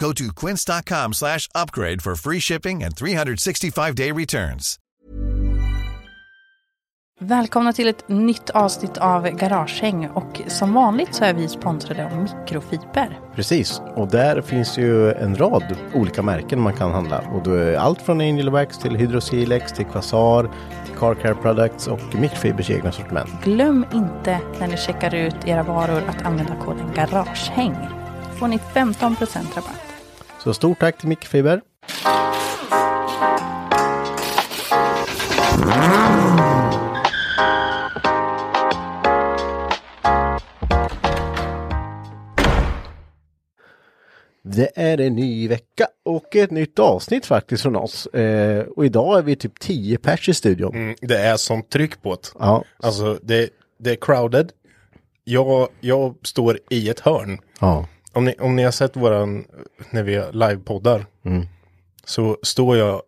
Go to quince.com slash upgrade for free shipping and 365-day returns. Välkomna till ett nytt avsnitt av Garagehäng och som vanligt så är vi sponsrade av Mikrofiber. Precis, och där finns ju en rad olika märken man kan handla. Och då är allt från Angel Wax till Hydrosilex till Quasar, till Car Care Products och Mikrofibers egna sortiment. Glöm inte när ni checkar ut era varor att använda koden Garagehäng. får ni 15% rabatt. Så stort tack till Mikrofiber. Det är en ny vecka och ett nytt avsnitt faktiskt från oss. Eh, och idag är vi typ 10 pers i studion. Mm, det är som tryck på det. Ja. Alltså det, det är crowded. Jag, jag står i ett hörn. Ja. Om ni, om ni har sett våran, när vi livepoddar. Mm. Så står jag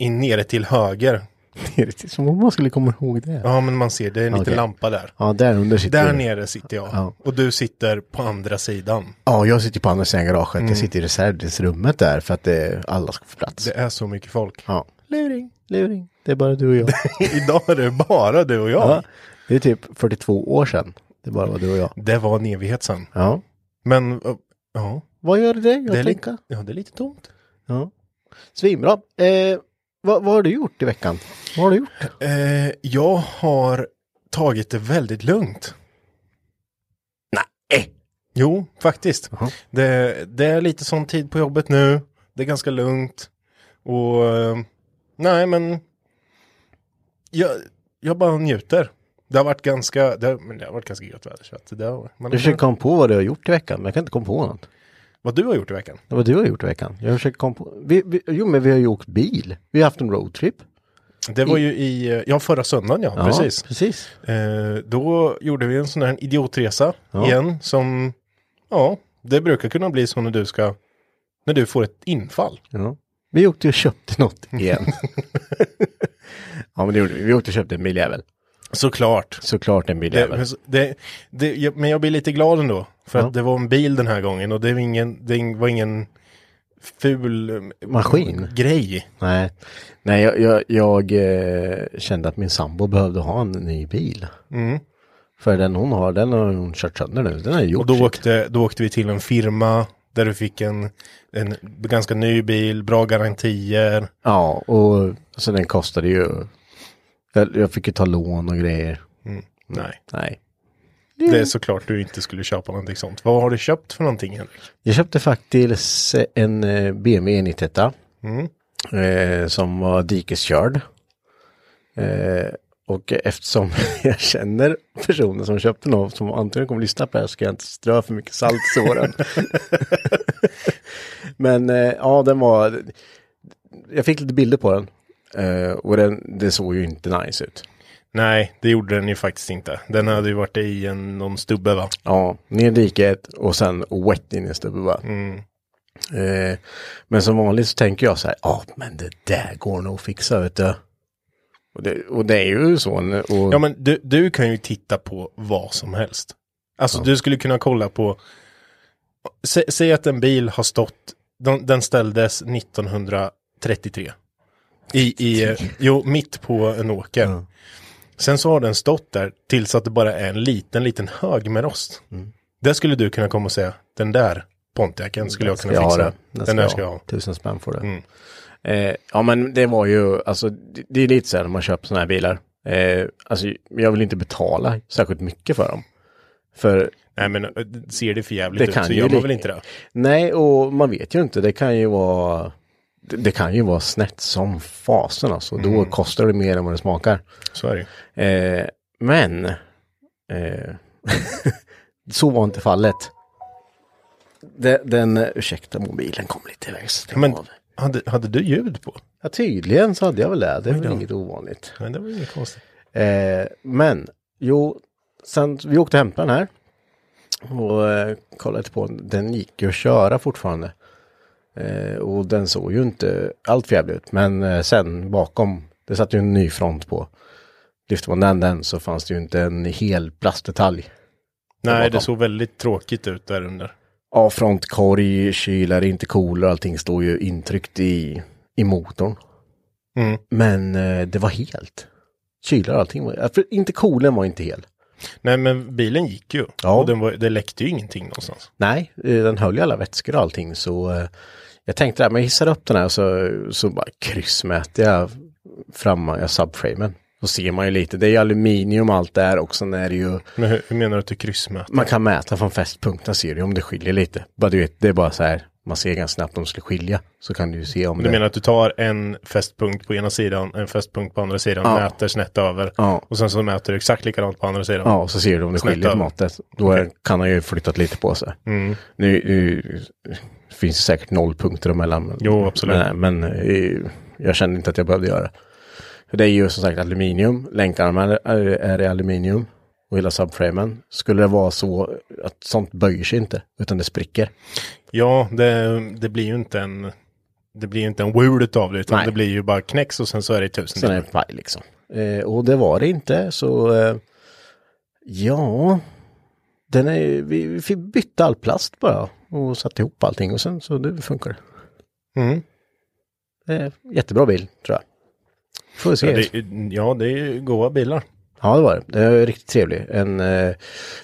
nere till höger. Det är som om man skulle komma ihåg det. Ja men man ser, det är en liten Okej. lampa där. Ja, där under sitter Där du. nere sitter jag. Ja. Och du sitter på andra sidan. Ja, jag sitter på andra sidan garaget. Mm. Jag sitter i reservdelsrummet där för att det, alla ska få plats. Det är så mycket folk. Ja. Luring. Luring. Det är bara du och jag. Idag är det bara du och jag. ja. Det är typ 42 år sedan. Det bara var du och jag. Det var en evighet sedan. Ja. Men, uh, ja. Vad gör det? Jag Det tänker. lite, ja, det är lite tomt. Ja. Svinbra. Eh, vad, vad har du gjort i veckan? Vad har du gjort? Eh, jag har tagit det väldigt lugnt. Nej. Jo, faktiskt. Jaha. Det, det är lite sån tid på jobbet nu. Det är ganska lugnt. Och eh, nej, men jag, jag bara njuter. Det har varit ganska, det har, men det har varit ganska gött väder. Så att det har, man, Jag försöker komma på vad du har gjort i veckan, men jag kan inte komma på något. Vad du har gjort i veckan? Vad du har gjort i veckan. Jag försöker komma på. Vi, vi, jo, men vi har ju åkt bil. Vi har haft en roadtrip. Det var ju i, ja förra söndagen ja, precis. precis. Eh, då gjorde vi en sån här idiotresa Ja. igen som, ja, det brukar kunna bli så när du ska, när du får ett infall. Ja. Vi åkte och köpte något igen. ja, men det gjorde vi. Vi åkte och köpte en biljävel. Såklart. Såklart en biljävel. Det, det, det, men jag blir lite glad ändå. För Ja. att det var en bil den här gången och det var ingen, det var ingen ful eh, Maskin. grej. Nej, Nej jag, jag, jag eh, kände att min sambo behövde ha en ny bil. Mm. För den hon har, den har hon kört sönder nu. Den har gjort Och då åkte, då åkte vi till en firma där du fick en, en ganska ny bil, bra garantier. Ja, och så den kostade ju... Jag, jag fick ju ta lån och grejer. Nej, Nej. det är såklart du inte skulle köpa någonting sånt. Vad har du köpt för någonting Henrik? Jag köpte faktiskt en eh, BMW 991 Mm. eh, som var dikeskörd. Eh, och eftersom jag känner personer som köpte något som antagligen kommer lyssna på det här så ska jag inte strö för mycket salt i såren. Men eh, ja, den var... Jag fick lite bilder på den. Eh, och den, det såg ju inte nice ut. Nej, det gjorde den ju faktiskt inte. Den hade ju varit i en, någon stubbe va? Ja, ner i diket och sen wet in i stubben bara. Mm. Eh, men som vanligt så tänker jag så här, ja men det där går nog att fixa vet du. Och det, och det är ju så. Och, Ja men du, du kan ju titta på vad som helst. Alltså du skulle kunna kolla på, sä, säg att en bil har stått, den, den ställdes 1933. I, i, eh, jo, mitt på en åker. Sen så har den stått där tills att det bara är en liten, liten hög med rost. Mm. Där skulle du kunna komma och säga, den där Pontiacen skulle jag kunna jag fixa. Den, Den där ska jag ha. Tusen spänn får det. Mm. Eh, ja men det var ju, alltså det, det är lite så här när man köper sådana här bilar. Eh, alltså jag vill inte betala särskilt mycket för dem. För Nej men eh, ser det för jävligt Det ut så gör man väl inte det. nej, och man vet ju inte, det kan ju vara det, det kan ju vara snett som fasen alltså. Då Mm. kostar det mer än vad det smakar. Så är det. Eh, men eh, så var inte fallet. Den, den, ursäkta mobilen kom lite iväg. Men av. hade, hade du ljud på? Ja, tydligen så hade jag väl det. Det är väl då. inget ovanligt. Nej det var inget konstigt. Eh, men, jo, sen vi åkte och hämtade den här. Och eh, kollade på den. Den gick ju att köra fortfarande. Eh, och den såg ju inte allt för jävligt ut. Men eh, sen bakom, det satt ju en ny front på. Lyfte man den, den så fanns det ju inte en hel plastdetalj. Nej det såg väldigt tråkigt ut där under. Ja, frontkorg, kylare, intercooler, allting stod ju intryckt i, i motorn. Mm. Men eh, det var helt. Kylare allting var, ja, för intercoolen var inte hel. Nej men bilen gick ju. Ja. Och den var, det läckte ju ingenting någonstans. Nej, den höll ju alla vätskor och allting så jag tänkte att jag hissar upp den här så, så bara kryssmäter jag framme, jag subframen. Så ser man ju lite, det är ju aluminium allt där och sen är det ju, Men hur, hur menar du att du kryssmäter? man kan mäta från fästpunkten ser du om det skiljer lite. Bara du vet, det är bara så här, man ser ganska snabbt om det skulle skilja. Så kan du ju se om Du det... menar att du tar en fästpunkt på ena sidan, en fästpunkt på andra sidan, Ja. mäter snett över. Ja. Och sen så mäter du exakt likadant på andra sidan. Ja, och så ser du om det Snett skiljer på måttet. Då är, kan han ju flyttat lite på sig. Mm. Nu, nu finns det säkert noll punkter emellan. Jo, absolut. Men, men eh, jag kände inte att jag behövde göra det. För det är ju som sagt aluminium. Länkarmarna är, är i aluminium. Och hela subframen. Skulle det vara så att sånt böjer sig inte. Utan det spricker. Ja, det, det blir ju inte en det blir ju inte en wheel utav det, utan Nej. det blir ju bara knäcks och sen så är det tusen Sen är det paj liksom. Eh, och det var det inte. Så eh, ja. Den är, vi, vi byta all plast bara. Och satte ihop allting. Och sen så det funkar det. Mm. Eh, jättebra bil tror jag. Får se. Ja, det, ja, det är ju goa bilar. Ja, det var det. Det var riktigt trevlig. En, eh,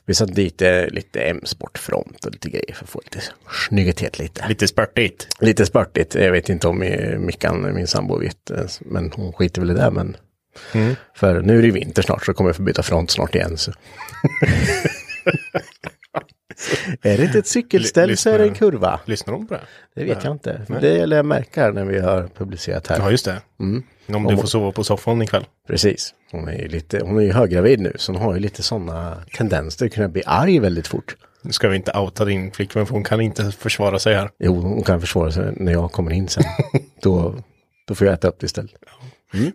vi satte dit eh, lite M-sportfront och lite grejer för att få lite snyggetet lite. Lite spurtigt. Lite spörtigt. Jag vet inte om eh, Mickan, min sambo, vet. eh, Men hon skiter väl i det. Men Mm. för nu är det vinter snart så kommer jag få byta front snart igen. Så. är det inte ett cykelställ så är det en kurva. Lyssnar de på det? Det vet jag inte. Det lär jag märka när vi har publicerat här. Ja, just det. Mm. Om du får sova på soffan ikväll. Precis. Hon är ju lite, hon är ju höggravid nu så hon har ju lite sådana tendenser att kunna bli arg väldigt fort. Nu ska vi inte outa din flickvän för hon kan inte försvara sig här. Jo, hon kan försvara sig när jag kommer in sen. då, då får jag äta upp det istället.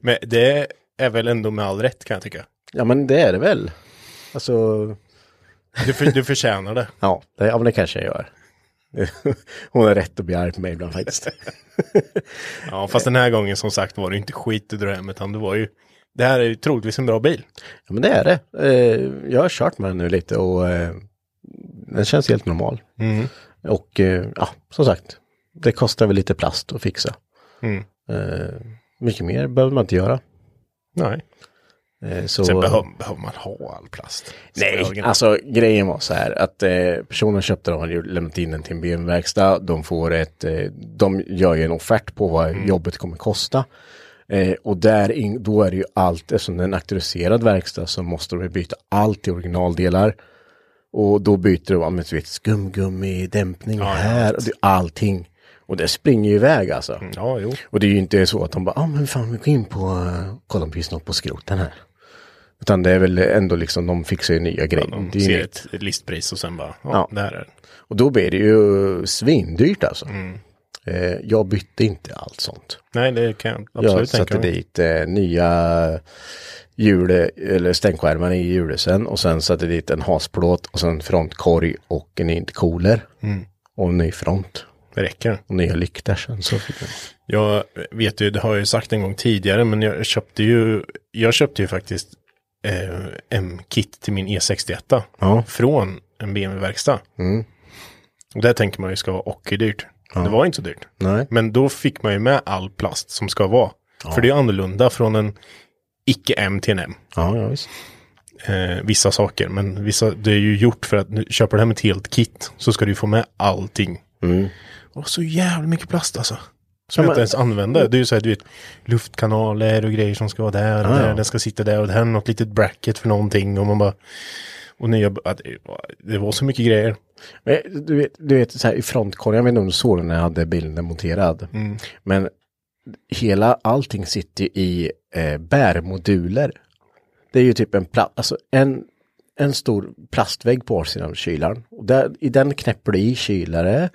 Men det är väl ändå med all rätt kan jag tycka. Ja, men det är det väl. Alltså, Du, för, du förtjänar det. ja, det, ja men det kanske jag gör. hon har rätt att bli arg på mig ibland faktiskt. Ja, fast den här gången som sagt var det inte skit du drog hem, utan det var ju... Det här är ju troligtvis en bra bil. Ja, men det är det. Eh, jag har kört med den nu lite och eh, den känns helt normal. Mm. Och eh, ja, som sagt, det kostar väl lite plast att fixa. Mm. Mycket mer behöver man inte göra. Nej. Eh, så, Sen behöver, behöver man ha all plast. Nej, Så alltså grejen var så här att eh, personen köpte den och lämnat in den till en BMW-verkstad. De får ett, eh, de gör ju en offert på vad Mm. jobbet kommer kosta. Eh, och där in, då är det ju allt, eftersom det är en auktoriserad verkstad så måste de byta allt i originaldelar. Och då byter de, ja men du vet, skumgummi, dämpning Ja, ja, här och det, allting. Och det springer ju iväg alltså. Ja, jo. Och det är ju inte så att de bara, ja ah, men fan vi går in på, uh, kolla om vi snart på skroten här. Utan det är väl ändå liksom, de fixar ju nya grejer. De det är ju ser nytt. ett, ett listpris och sen bara, ja, Ja. det här är det. Och då blir det ju svindyrt alltså. Mm. Eh, jag bytte inte allt sånt. Nej, det kan jag jag absolut satte tänka mig. dit eh, nya hjul, eller stänkskärmar i hjulesen och sen satte dit en hasplåt och sen frontkorg och en intercooler. Mm. Och en ny front. Det räcker. Och nya lyktor sen så fick man. Jag vet ju, det har jag ju sagt en gång tidigare, men jag köpte ju, jag köpte ju faktiskt eh, en kit till min E61 Ja. från en BMW-verkstad. Mm. Och där tänker man ju ska vara ockerdyrt. Det var inte så dyrt. Nej. Men då fick man ju med all plast som ska vara. För det är annorlunda från en icke-M till en M. Ja, ja visst. Eh, vissa saker, men vissa, det är ju gjort för att nu, köper du hem ett helt kit så ska du få med allting. Mm. Och så jävla mycket plast alltså. Som Ja, jag inte ens använder. Det är ju så här, du vet, luftkanaler och grejer som ska vara där och Ja, där. ja. Den ska sitta där och det här är något litet bracket för någonting. Och man bara... Och nya... Det var, så mycket grejer. Men du vet, du vet så här, i frontkorgen, jag vet inte om du såg den när jag hade bilen demonterad. Men hela allting sitter ju i eh, bärmoduler. Det är ju typ en, pla- alltså en, en stor plastvägg på sidan av kylaren. Och där, I den knäpper du i kylare,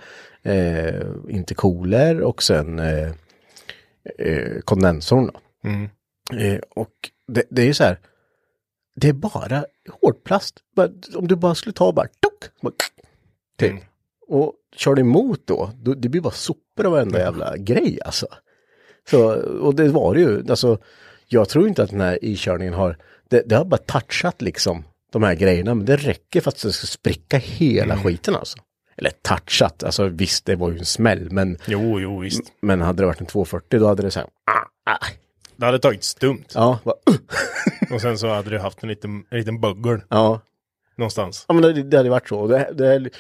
eh, intercooler och sen eh, eh, kondensorn. Då. Eh, och det, det är ju så här, det är bara hårdplast. Om du bara skulle ta bara, tok, bara typ. Och kör du emot då, då, det blir bara sopor av varenda jävla grej alltså. Så, och det var det ju, alltså, jag tror inte att den här ikörningen har, det, det har bara touchat liksom de här grejerna, men det räcker för att det ska spricka hela skiten alltså. Eller touchat, alltså visst det var ju en smäll, men, Jo, jo, visst. men hade det varit en 240 då hade det så här, ah, ah. Det hade tagit stumt. ja, bara, uh, Och sen så hade du haft en liten, en liten buggel ja, någonstans. Ja men det, det hade varit så. Det, det,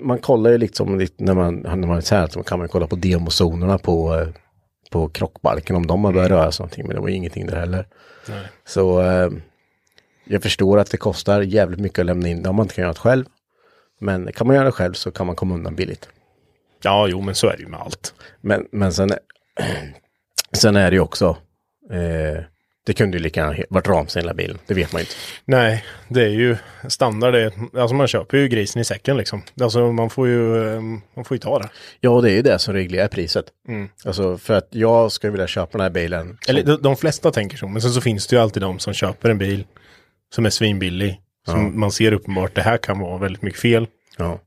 man kollar ju liksom när man, när man är så här, så kan man kolla på demozonerna på, eh, på krockbalken om de har börjat röra sig någonting. Men det var ju ingenting där heller. Nej. Så eh, jag förstår att det kostar jävligt mycket att lämna in det om man inte kan göra det själv. Men kan man göra det själv så kan man komma undan billigt. Ja, jo, men så är det ju med allt. Men, men sen, sen är det ju också, eh, det kunde ju lika gärna varit Ramsen hela bilen. Det vet man ju inte. Nej, det är ju standard. Det alltså man köper ju grisen i säcken liksom. Alltså man får ju, eh, man får ju ta det. Ja, det är ju det som reglerar priset. Alltså för att jag ska vilja köpa den här bilen. Eller de, de flesta tänker så, men sen så finns det ju alltid de som köper en bil som är svinbillig. Som man ser uppenbart, det här kan vara väldigt mycket fel. Ja.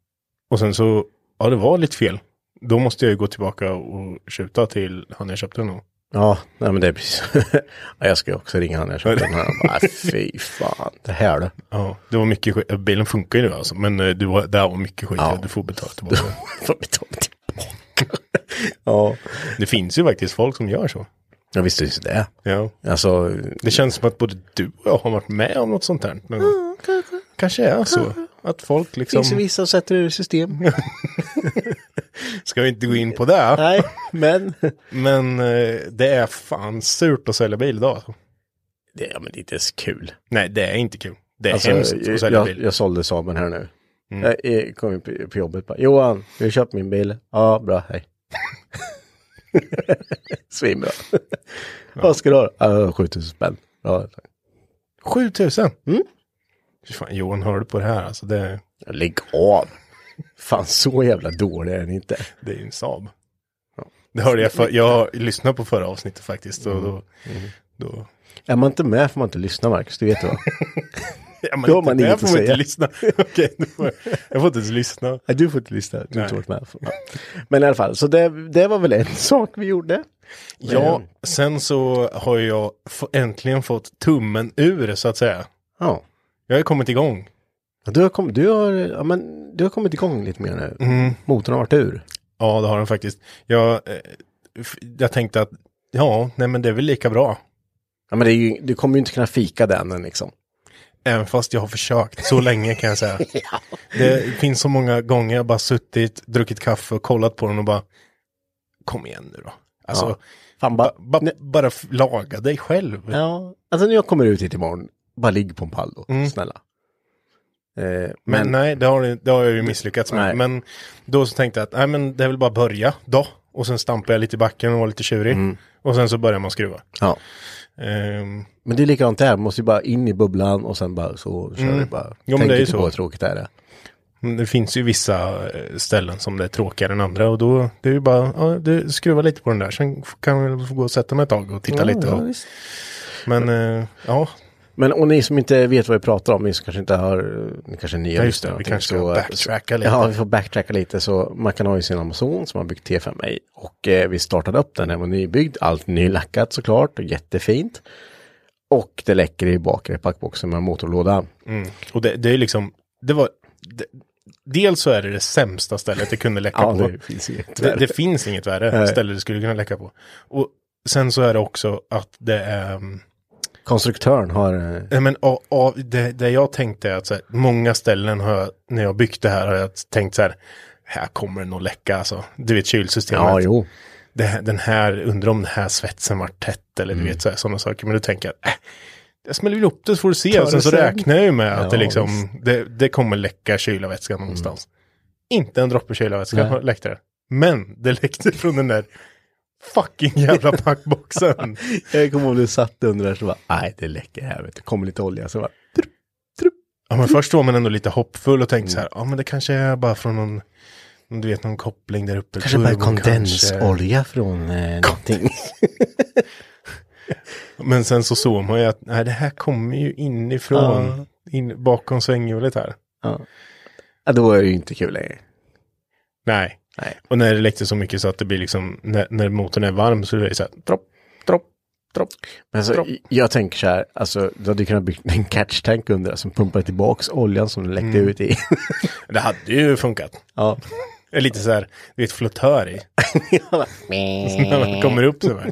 Och sen så, ja det var lite fel. Då måste jag ju gå tillbaka och skjuta till han jag köpte den av. Ja, nej men det är precis. ja, jag ska också ringa han jag köpte den här. Bara, fy fan, det här då. Ja, det var mycket skit. Bilen funkar ju nu alltså, men eh, du var, det var mycket skit. Ja. Du får betala tillbaka. Får betala tillbaka. ja. det finns ju faktiskt folk som gör så. Ja, visst är det det. Ja. Alltså, Det känns som att både du och jag har varit med om något sånt här. Men kanske är så. Att folk liksom, finns vissa sätter i system. ska vi inte gå in på det. nej, men. Men eh, det är fan surt att sälja bil idag. alltså. Det, ja, men det är inte så kul. Nej, det är inte kul. Det är Alltså, hemskt jag, att sälja jag, bil. jag sålde Saaben här nu. Jag, jag kom in på, jobbet bara, Johan, har du köpt min bil? Ja, bra, hej. Svinbra. Vad ska du ha? Ja, 7000 spänn. Ja, 7000. Mm. Fy Fan, Johan, hör du på det här? Alltså det, lägg av. Fan, så jävla dålig är den inte. det är ju en Saab. Det hörde jag, för, jag lyssnade på förra avsnittet faktiskt. Och då, Mm. då, Är man inte med får man inte lyssna, Marcus. Du vet det va? ja, men Då inte man där inget får man inte säga. lyssna. Får jag, jag får inte ens lyssna. Nej, du får inte lyssna. Du inte med. Men i alla fall, så det, det var väl en sak vi gjorde. Ja, sen så har jag äntligen fått tummen ur så att säga. Ja. Jag har kommit igång. Du har, kom, du, har, ja, men, du har kommit igång lite mer nu. Motorn har varit ur. Ja, det har den faktiskt. Jag, eh, jag tänkte att, ja, nej men det är väl lika bra. Ja, men det ju, du kommer ju inte kunna fika den liksom. Även fast jag har försökt så länge kan jag säga. Det finns så många gånger jag bara suttit, druckit kaffe och kollat på den och bara, kom igen nu då. Alltså, Ja. Fan, bara, ba, ba, bara laga dig själv. ja, alltså när jag kommer ut hit imorgon, bara ligg på en pall då, snälla. Eh, Men, men, nej, det har, det har jag ju misslyckats med. Nej. Men då så tänkte jag att nej, men det är väl bara börja då. Och sen stampar jag lite i backen och var lite tjurig. Mm. Och sen så börjar man skruva. ja. Ehm, men det är likadant där, man måste ju bara in i bubblan och sen bara så kör det bara. Mm. Jo, Tänk det inte så. på hur tråkigt det är. det. finns ju vissa eh, ställen som det är tråkigare än andra. Och då det är ju bara, ja, du skruva lite på den där. Sen kan man väl få gå och sätta mig ett tag och titta lite. Ja, Och, visst. men eh, ja, Men och ni som inte vet vad vi pratar om, ni som kanske inte har, ni kanske är nya Ja, just det. Vi kanske ska backtracka lite. Ja, vi får backtracka lite. Så man kan ha ju sin Amazon som har byggt T5 i. Och eh, vi startade upp den, den var nybyggd, allt nylackat såklart och jättefint. Och det läcker i bakre packboxen med motorlåda. Och det, det är liksom, det var, det, dels så är det det sämsta stället det kunde läcka Ja, på. det finns inget Det, värre. det finns inget värre ställe det skulle kunna läcka på. Och sen så är det också att det är, mm, Konstruktören har... eh, nej men av, av, det, det jag tänkte är att här, många ställen har jag, när jag byggt det här har jag tänkt så här, här kommer det nog läcka alltså. Du vet kylsystemet. Ja, jo. det, den här, undrar om den här svetsen var tätt eller Mm. du vet så här, sådana saker. Men då tänker jag, äh, jag smäller väl upp det så får du se. Och sen det så sen. räknar jag ju med att Ja, det liksom, det, det kommer läcka kylarvätska någonstans. Inte en droppe kylarvätska läckte det. Men det läckte från den där fucking jävla packboxen. Jag kommer ihåg du satt under där så bara, nej det läcker här vet du. kommer lite olja så bara, ja, men först var man ändå lite hoppfull och tänkte så Mm. här, ja men det kanske är bara från någon, du vet någon koppling där uppe. kanske bara turbon kanske. kondensolja från eh, någonting. Men sen så såg man ju att, nej det här kommer ju inifrån, in, bakom svänghjulet här. ja. ja, då är det ju inte kul längre. Nej. Nej. Och när det läckte så mycket så att det blir liksom, när, när motorn är varm så blir det så här, dropp, dropp, dropp. Men alltså, dropp. jag tänker så här, alltså, du hade kunnat bygga en catch tank under alltså, som pumpar tillbaks oljan som den läckte mm. ut i. det hade ju funkat. Ja. Lite så här, du vet, flottör i. när man kommer upp så här.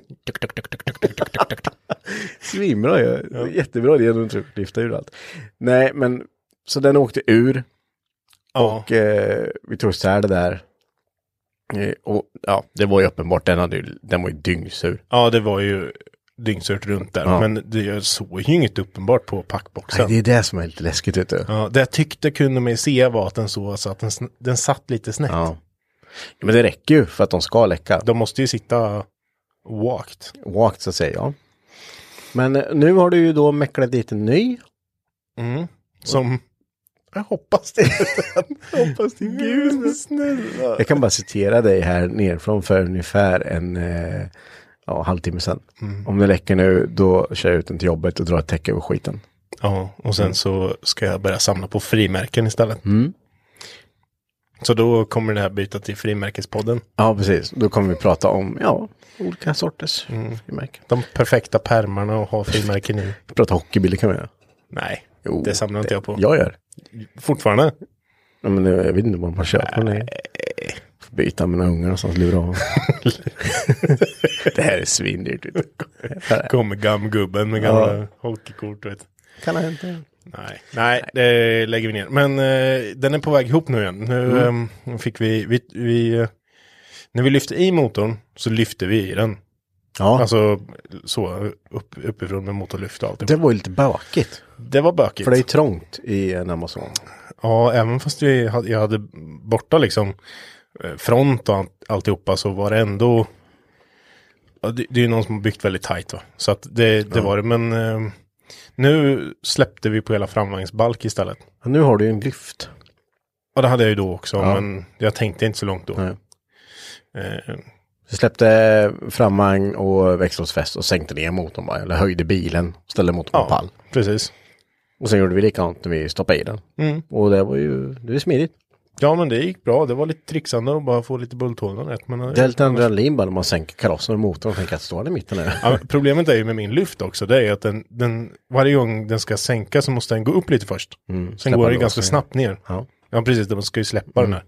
Svinbra ju. Ja. Jättebra idé att lyfta ur allt. Nej, men så den åkte ur. Ja. Och eh, vi tog isär det där. Eh, och ja, det var ju uppenbart, den, hade ju, den var ju dyngsur. ja, det var ju dyngsurt runt där. Ja. Men det jag såg ju inget uppenbart på Nej, packboxen. det är det som är lite läskigt vet du. Ja, det jag tyckte kunde man se var att den så att den, den satt lite snett. Ja. Men det räcker ju för att de ska läcka. De måste ju sitta walked. Walked så att säga, ja. Men eh, nu har du ju då mäcklat dit en ny. Mm. Som, jag hoppas det. jag hoppas till gud snälla. Jag kan bara citera dig här nerifrån för ungefär en eh, ja, halvtimme sedan. Om det läcker nu, då kör jag ut den till jobbet och drar ett täcke över skiten. Ja, och sen så ska jag börja samla på frimärken istället. Mm. Så då kommer det här byta till frimärkespodden. Ja, precis. Då kommer vi prata om, ja, olika sorters frimärken. De perfekta pärmarna och ha frimärken i. Vi pratar hockeybilder kan vi göra. Nej, Jo, det samlar inte jag på. Jag gör. Fortfarande? Ja, men jag vet inte vad man köper. Nej. Får byta med några ungar någonstans, lura av. det här är svindyrt. Kommer gammgubben med gamla hockeykort. Vet. Kan ha hänt det. Nej, nej, det lägger vi ner. Men eh, den är på väg ihop nu igen. Nu eh, fick vi, vi, vi eh, när vi lyfte i motorn så lyfte vi i den. Ja, Alltså så upp, uppifrån med motorlyft och allt. det var ju lite bökigt. Det var bökigt. För det är trångt i en Amazon. Ja, även fast vi hade, jag hade borta liksom eh, front och allt, alltihopa så var det ändå ja, det, det är ju någon som har byggt väldigt tajt va. Så att det, det var det. Men eh, nu släppte vi på hela framvagnsbalk istället. Ja, nu har du ju en lyft. Och det hade jag ju då också. Ja. Men jag tänkte inte så långt då. Eh, Vi släppte framvagn och växellådsfäst och sänkte ner motorn bara. Eller höjde bilen, ställde motorn på ja, pall. precis. Och sen gjorde vi likadant när vi stoppade i den. Mm. Och det var ju, det var smidigt. Ja, men det gick bra. Det var lite trixande och bara få lite bulthålen rätt. Men, eh, Det är lite adrenalin bara när man sänker karossen och motorn och tänker att står den i mitten nu. Ja, problemet är ju med min lyft också, det är att den, den, varje gång den ska sänka så måste den gå upp lite först. Mm, Sen går den lås, ganska snabbt ner. Ja. Ja, precis, man ska ju släppa den här.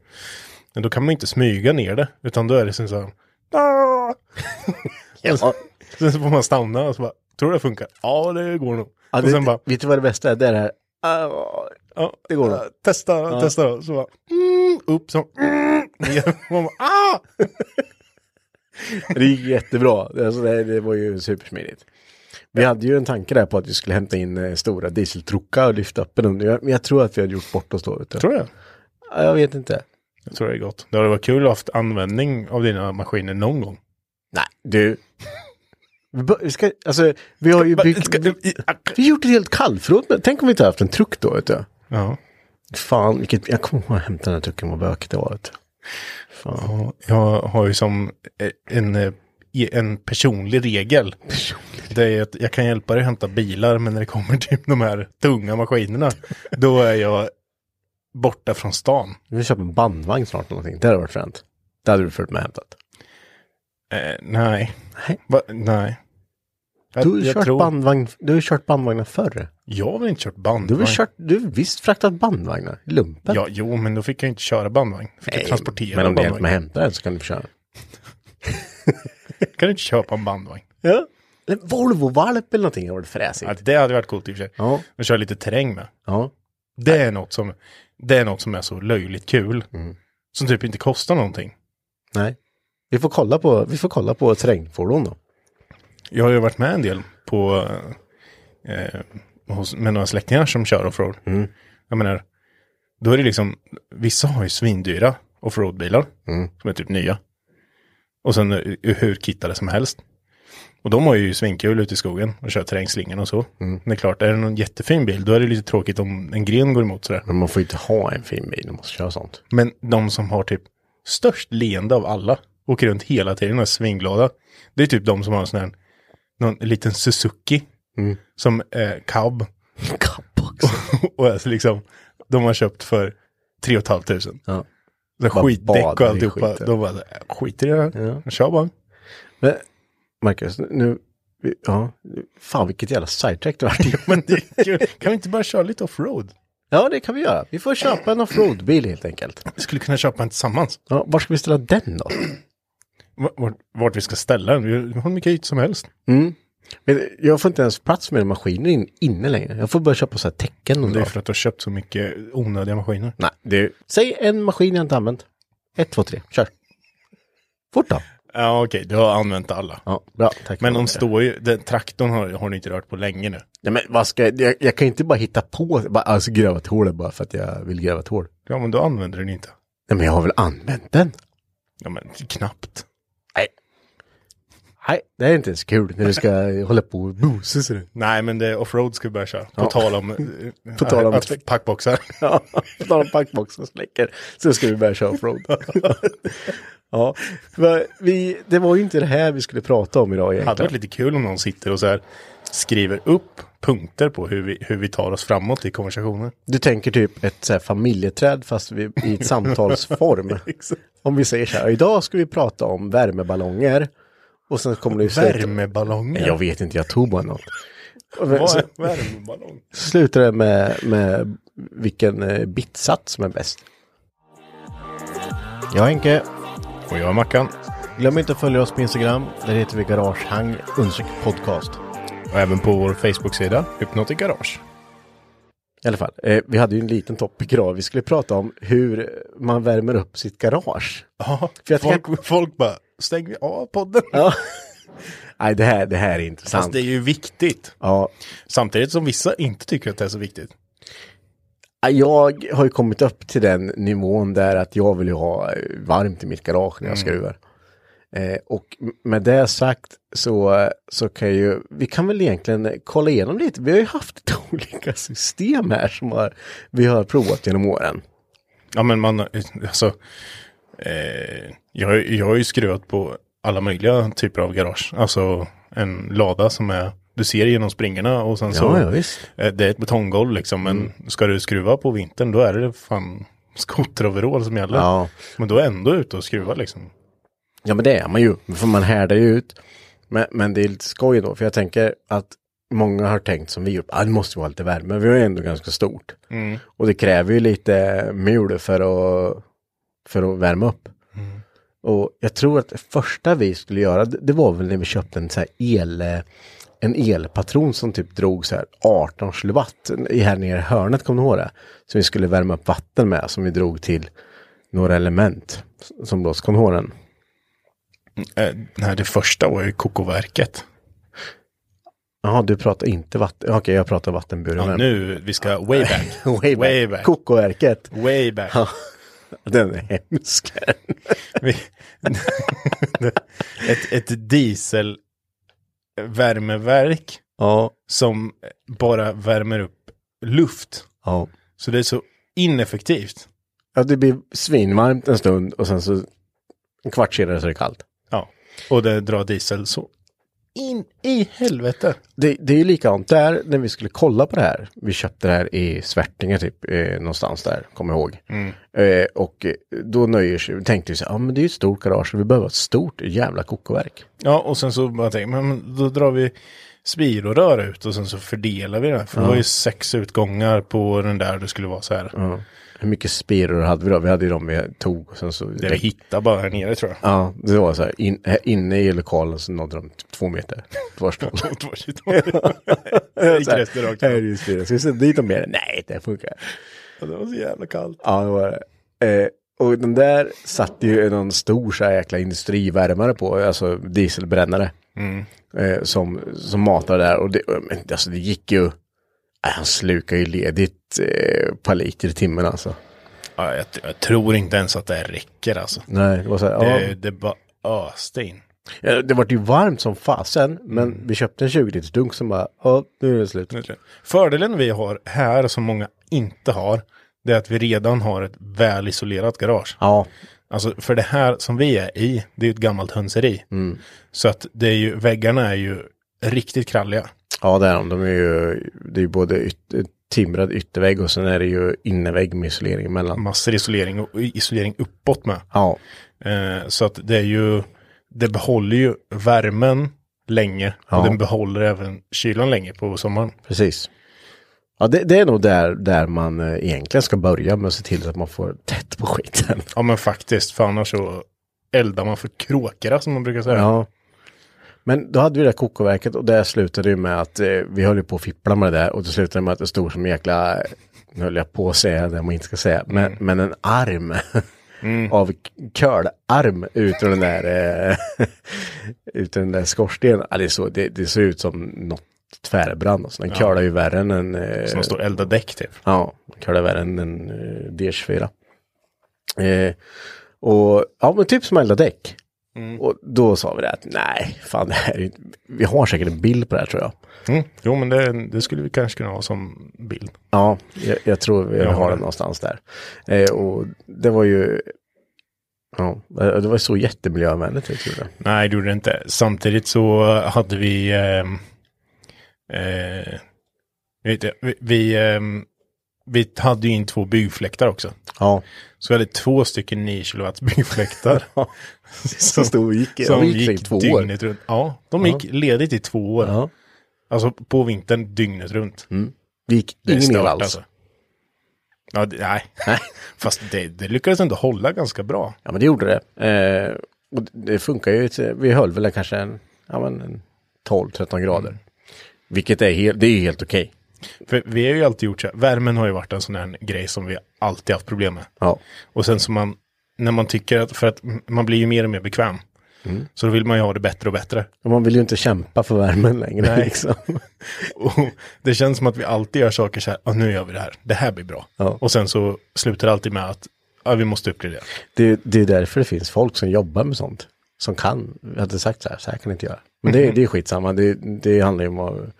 Men då kan man inte smyga ner det, utan då är det som så här. Ja. Sen så får man stanna och så bara, tror du det funkar? Ja, det går nog. Ja, och det, sen bara, vet du vad det bästa är? Det är det här. ah, ja, det går nog. ja, Testa, testa då. Så bara, mm, upp så, mm. Man bara, ah! Det gick jättebra. Alltså det, det var ju supersmidigt. Vi hade ju en tanke där på att vi skulle hämta in eh, stora dieseltruckar och lyfta upp den. Men jag tror att vi hade gjort bort oss då. Du. Tror jag. Ja, Jag vet inte. Jag tror det är gott. Det hade varit kul att ha haft användning av dina maskiner någon gång. Nej, du. Vi, vi ska, alltså, vi har ju byggt... Vi, vi har gjort ett helt kallförråd. Tänk om vi inte haft en truck då, vet du. Ja. Fan, vilket... Jag kommer ihåg att hämta den här trucken, vad bökigt det var. Vet du. Fan. Ja, jag har ju som eh, en, eh, en personlig regel. Det är att jag kan hjälpa dig att hämta bilar, men när det kommer till de här tunga maskinerna, då är jag borta från stan. Vi köpa en bandvagn snart eller någonting. Det hade varit fränt. Det hade du följt med och hämtat. Eh, nej. Nej. Va? Nej. Jag, Du har jag kört, tror- bandvagn, du har kört bandvagnar förr. Jag har väl inte kört Du bandvagn? har väl kört, du har visst fraktat bandvagnar i lumpen? Ja, jo, men då fick jag inte köra bandvagn. Fick jag Nej, transportera Men om det hjälper mig hämta den så kan du få köra. Kan du inte köpa en bandvagn? Ja. Eller Volvo-valp eller någonting har varit fräsigt. Ja, det hade varit coolt i och för sig. Ja. Och köra lite terräng med. Ja. Det är något som, det är något som är så löjligt kul. Mm. Som typ inte kostar någonting. Nej. Vi får kolla på, vi får kolla på terrängfordon då. Jag har ju varit med en del på, eh, hos, med några släktingar som kör offroad. Mm. Jag menar, då är det liksom, vissa har ju svindyra offroadbilar. Mm. Som är typ nya. Och sen eh, hur kittade som helst. Och de har ju svinkul ute i skogen och kör terrängslingan och så. Mm. Det är klart, är det någon jättefin bil, då är det lite tråkigt om en gren går emot sådär. Men man får inte ha en fin bil, man måste köra sånt. Men de som har typ störst leende av alla, åker runt hela tiden och är svinglada. Det är typ de som har en sån här, någon liten Suzuki, Mm. som är cab. Kapp också. och är liksom, de har köpt för 3 500. Så Ja. skitdäck och alltihopa. De bara, skiter i det här, Ja. kör bara. Men, Marcus, nu, ja, fan vilket jävla sidetrack det vart. Men det är kul. Kan vi inte bara köra lite offroad? Ja, det kan vi göra. Vi får köpa en offroad-bil helt enkelt. Vi skulle kunna köpa en tillsammans. Ja, var ska vi ställa den då? Vart, vart vi ska ställa den. Vi har mycket yta som helst. Mm. Men jag får inte ens plats med maskiner in, inne längre. Jag får börja köpa så här tecken. Det är för att du har köpt så mycket onödiga maskiner. Nej, det Säg en maskin jag inte använt. Ett, två, tre, kör. Fort då. Ja, okej, du har använt alla. Ja, bra. Tack. Men de står ju, den traktorn har, har ni inte rört på länge nu. Nej, men vad ska jag, jag, jag kan inte bara hitta på, bara, alltså gräva ett hål bara för att jag vill gräva ett hål. Ja, men då använder den inte. Nej, men jag har väl använt den? Ja, men knappt. Nej. Nej, det är inte ens kul när du ska hålla på och busa så. Nej, men det är offroad ska vi börja köra. På Ja. tal om, eh, På tal om- att packboxar. Ja, tar en packbox och släcker. Så ska vi börja köra offroad. Ja, vi, det var ju inte det här vi skulle prata om idag Det hade varit egentligen. lite kul om någon sitter och så här skriver upp punkter på hur vi, hur vi tar oss framåt i konversationer. Du tänker typ ett så här familjeträd fast vi, i ett samtalsform. Om vi säger så här, idag ska vi prata om värmeballonger. Och sen kommer det ju Värmeballonger. Jag vet inte, jag tog bara något. Vad Så är värmeballong? slutar det med, med vilken eh, bitsats som är bäst. Jag är Henke. Och jag är Mackan. Glöm inte att följa oss på Instagram. Där heter vi Garagehang podcast. Och även på vår Facebook-sida, Hypnotic Garage. I alla fall, eh, vi hade ju en liten topic idag. Vi skulle prata om hur man värmer upp sitt garage. Ja, För jag folk, folk bara, stäng vi av podden? Ja. Nej, det här, det här är intressant. Fast det är ju viktigt. Ja, Samtidigt som vissa inte tycker att det är så viktigt. Jag har ju kommit upp till den nivån där att jag vill ju ha varmt i mitt garage när jag skruvar. Eh, och med det sagt så, så kan ju, vi kan väl egentligen kolla igenom lite. Vi har ju haft ett olika system här som har, vi har provat genom åren. Ja, men man, alltså, eh, jag, jag har ju skruvat på alla möjliga typer av garage. Alltså en lada som är, du ser genom springorna och sen så, Ja, ja, eh, det är ett betonggolv liksom. Men ska du skruva på vintern, då är det fan skoteroverall som gäller. Ja. Men då är ändå ute och skruva liksom. Ja men det är man ju, för man härdar ju ut. Men, men det är lite skoj då, för jag tänker att många har tänkt som vi gjort, ah, det måste vara lite värme, vi har ju ändå ganska stort. Och det kräver ju lite mul för att, för att värma upp. Och jag tror att det första vi skulle göra, det, det var väl när vi köpte en så här el, en elpatron som typ drog så här 18 kilowatt här nere i hörnet, kommer du ihåg det? Som vi skulle värma upp vatten med, som vi drog till några element som blås, kommer du ihåg den? Eh, nej, det första var ju kokoverket. Jaha, du pratar inte vatten. Okej, jag pratar vattenburen. Ja, nu, vi ska way back. way back. way back. Kokoverket. Way back. Den är hemsk. Ett, ett dieselvärmeverk ja. som bara värmer upp luft. ja. Så det är så ineffektivt. Ja, det blir svinvarmt en stund och sen så en kvart senare så är det kallt. Ja. Och det drar diesel så in i helvete. Det, det är ju likadant där när vi skulle kolla på det här. Vi köpte det här i Svärtinge typ, eh, någonstans där, kommer jag ihåg. Eh, och eh, då nöjer sig, tänkte vi så ja men det är ju ett stort garage, vi behöver ett stort jävla kokoverk. Ja, och sen så bara tänkte men då drar vi spirorör ut och sen så fördelar vi det. För det var ju sex utgångar på den där det skulle vara så här. Ja. Hur mycket spiror hade vi då? Vi hade ju de vi tog. Och sen så Det vi hittade bara här nere tror jag. Ja, det var så här, in, här inne i lokalen så nådde de typ två meter. Tvärstånd. Gick resten rakt Här är ju spiror. Ska vi sätta dit dem mer? Nej, det funkar. Det var så jävla kallt. Ja, det var det. Eh, och den där satt ju någon stor så här jäkla industrivärmare på, alltså dieselbrännare. Eh, som, som matade där. Och det, alltså, det gick ju, han slukar ju ledigt eh, par liter i timmen alltså. Ja, jag, jag tror inte ens att det räcker alltså. Nej, det var så här, ja. Det, det bara öste in. Ja, det var ju varmt som fasen, men vi köpte en 20 liters dunk som bara, ja, nu är det slut. Fördelen vi har här som många inte har. Det är att vi redan har ett välisolerat garage. Ja, Alltså för det här som vi är i, det är ju ett gammalt hönseri. Så att det är ju, väggarna är ju riktigt kralliga. Ja det är de. De är ju, det är ju både yt, timrad yttervägg och sen är det ju innervägg med isolering emellan. Massor isolering och isolering uppåt med. Ja, Eh, så att det är ju, det behåller ju värmen länge. Ja. Och den behåller även kylan länge på sommaren. precis. Ja, det, det är nog där, där man eh, egentligen ska börja med att se till att man får tätt på skiten. Ja men faktiskt, för annars så eldar man för kråkorna som man brukar säga. Ja. Men då hade vi det där kokoverket och det slutade ju med att eh, vi höll på att fippla med det där och det slutade med att det stod som en jäkla, nu höll jag på att säga det man inte ska säga, men, men en arm av kölarm ut ur den där, eh, ut den där skorstenen. Ja, det, så, det, det ser ut som något tvärbrand. Alltså. Den curlar ju värre än en... Eh, Som står elda däck typ. Ja, curlar värre än en eh, DS4. Eh, och ja, men typ som elda däck. Och då sa vi det att nej, fan det här är inte... Vi har säkert en bild på det här tror jag. Mm. Jo men det, det skulle vi kanske kunna ha som bild. Ja, jag, jag tror vi Jag har den någonstans där. Eh, och det var ju... Ja, det var så jättemiljövänligt. Jag tror det. Nej, det gjorde det inte. Samtidigt så hade vi... ehm, eh, vet jag, vi, vi, ehm, vi hade ju in två byggfläktar också. Ja, Så vi hade två stycken 9 kW byggfläktar. som stod gick, som gick, gick två år. dygnet runt. Ja, de gick ledigt i två år. Ja. Alltså på vintern dygnet runt. Gick Det är ingen el alls. alltså. Ja, det, nej. Fast det, det lyckades ändå hålla ganska bra. Ja, men det gjorde det. Eh, och det funkar ju. Vi höll väl kanske en, ja, en 12-13 grader. Mm. Vilket är helt, det är helt okej. För vi har ju alltid gjort så här. Värmen har ju varit en sån här grej som vi alltid haft problem med. Ja. Och sen så man, när man tycker att, för att man blir ju mer och mer bekväm. Mm. Så då vill man ju ha det bättre och bättre. Och man vill ju inte kämpa för värmen längre. Nej. Liksom. Och det känns som att vi alltid gör saker så här, "Ja, nu gör vi det här, det här blir bra. Ja. Och sen så slutar det alltid med att, ja, vi måste uppgradera. Det, det är därför det finns folk som jobbar med sånt. Som kan. Jag hade sagt så här, så här kan ni inte göra. Men det, det är skitsamma. Det, det handlar ju om vad,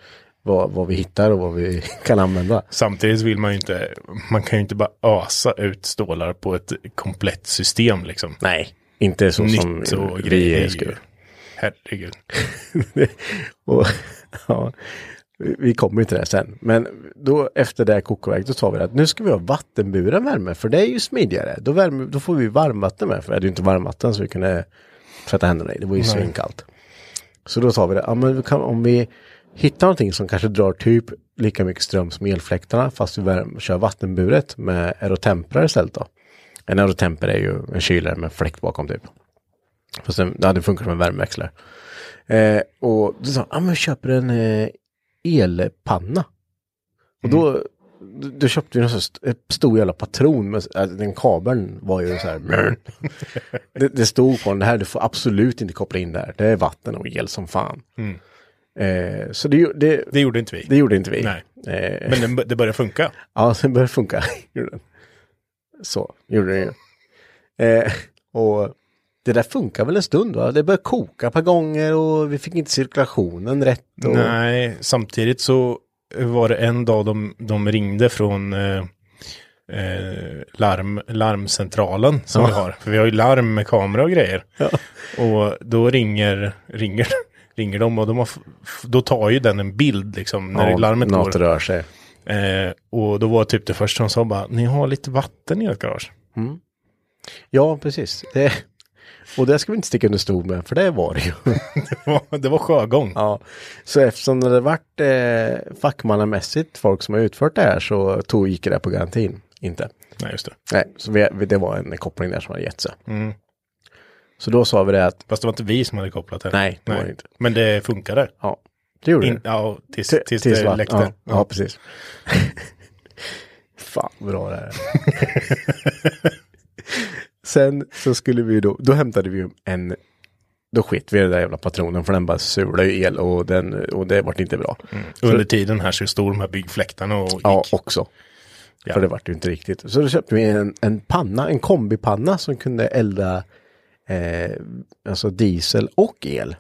vad, vad vi hittar och vad vi kan använda. Samtidigt vill man ju inte, man kan ju inte bara ösa ut stålar på ett komplett system liksom. Nej, inte så som Nytt och vi grejer. skulle. Herregud. och, ja, vi- kommer ju till det sen. Men då efter det här kokoverket då tar vi det att nu ska vi ha vattenburen värme för det är ju smidigare. Då, värme, då får vi varmvatten med för vi hade ju inte varmvatten så vi kunde tvätta händerna i. Det var ju svinkallt. Så då tar vi det, ja men vi kan, om vi hittar någonting som kanske drar typ lika mycket ström som elfläktarna fast vi värm, kör vattenburet med aerotemprar istället då. En aerotemper är ju en kylare med fläkt bakom typ. Fast den, det hade funkat som en värmeväxlare. Eh, och då sa han, ah, men jag köper en eh, elpanna. Och då, då, köpte vi en sån stor jävla patron. Med, äh, den kabeln var ju så här. det, det stod på den, det här du får absolut inte koppla in där. Det är vatten och el som fan. Eh, så det, det, Det gjorde inte vi. det gjorde inte vi. Nej. Eh, Men det, det börjar funka. Ja, det började funka. Så gjorde ju. Eh, och det där funkar väl en stund va? Det började koka ett par gånger och vi fick inte cirkulationen rätt. Och... Nej, samtidigt så var det en dag de, de ringde från, eh, eh, larm, larmcentralen som vi har. För vi har ju larm med kamera och grejer. Och då ringer, ringer, ringer de och de har, då tar ju den en bild liksom när Ja, larmet något går. rör sig. Eh, och då var typ det första som sa bara, ni har lite vatten i ert garage. Ja, precis. Det, och det ska vi inte sticka under stol med, för det var det ju. Det var, det var sjögång. ja. Så eftersom det varit eh, fackmannamässigt folk som har utfört det här så tog gick det på garantin inte. Nej, just det. Nej, så vi- det var en koppling där som hade gett sig. Mm. Så då sa vi det att, Fast det var inte vi som hade kopplat det. Nej, det var det inte. Men det funkade. ja, det gjorde In, det. ja, tills, Till- tills, tills det va? läckte. Ja, ja, precis. Fan bra det är. Sen så skulle vi då, då hämtade vi en, då skit vi i den där jävla patronen för den bara sulade ju el och, den, och det vart inte bra. Under tiden här så stod de här byggfläktarna och gick. Ja, också. Ja. För det vart ju inte riktigt. Så då köpte vi en, en panna, en kombipanna som kunde elda eh, alltså diesel och el.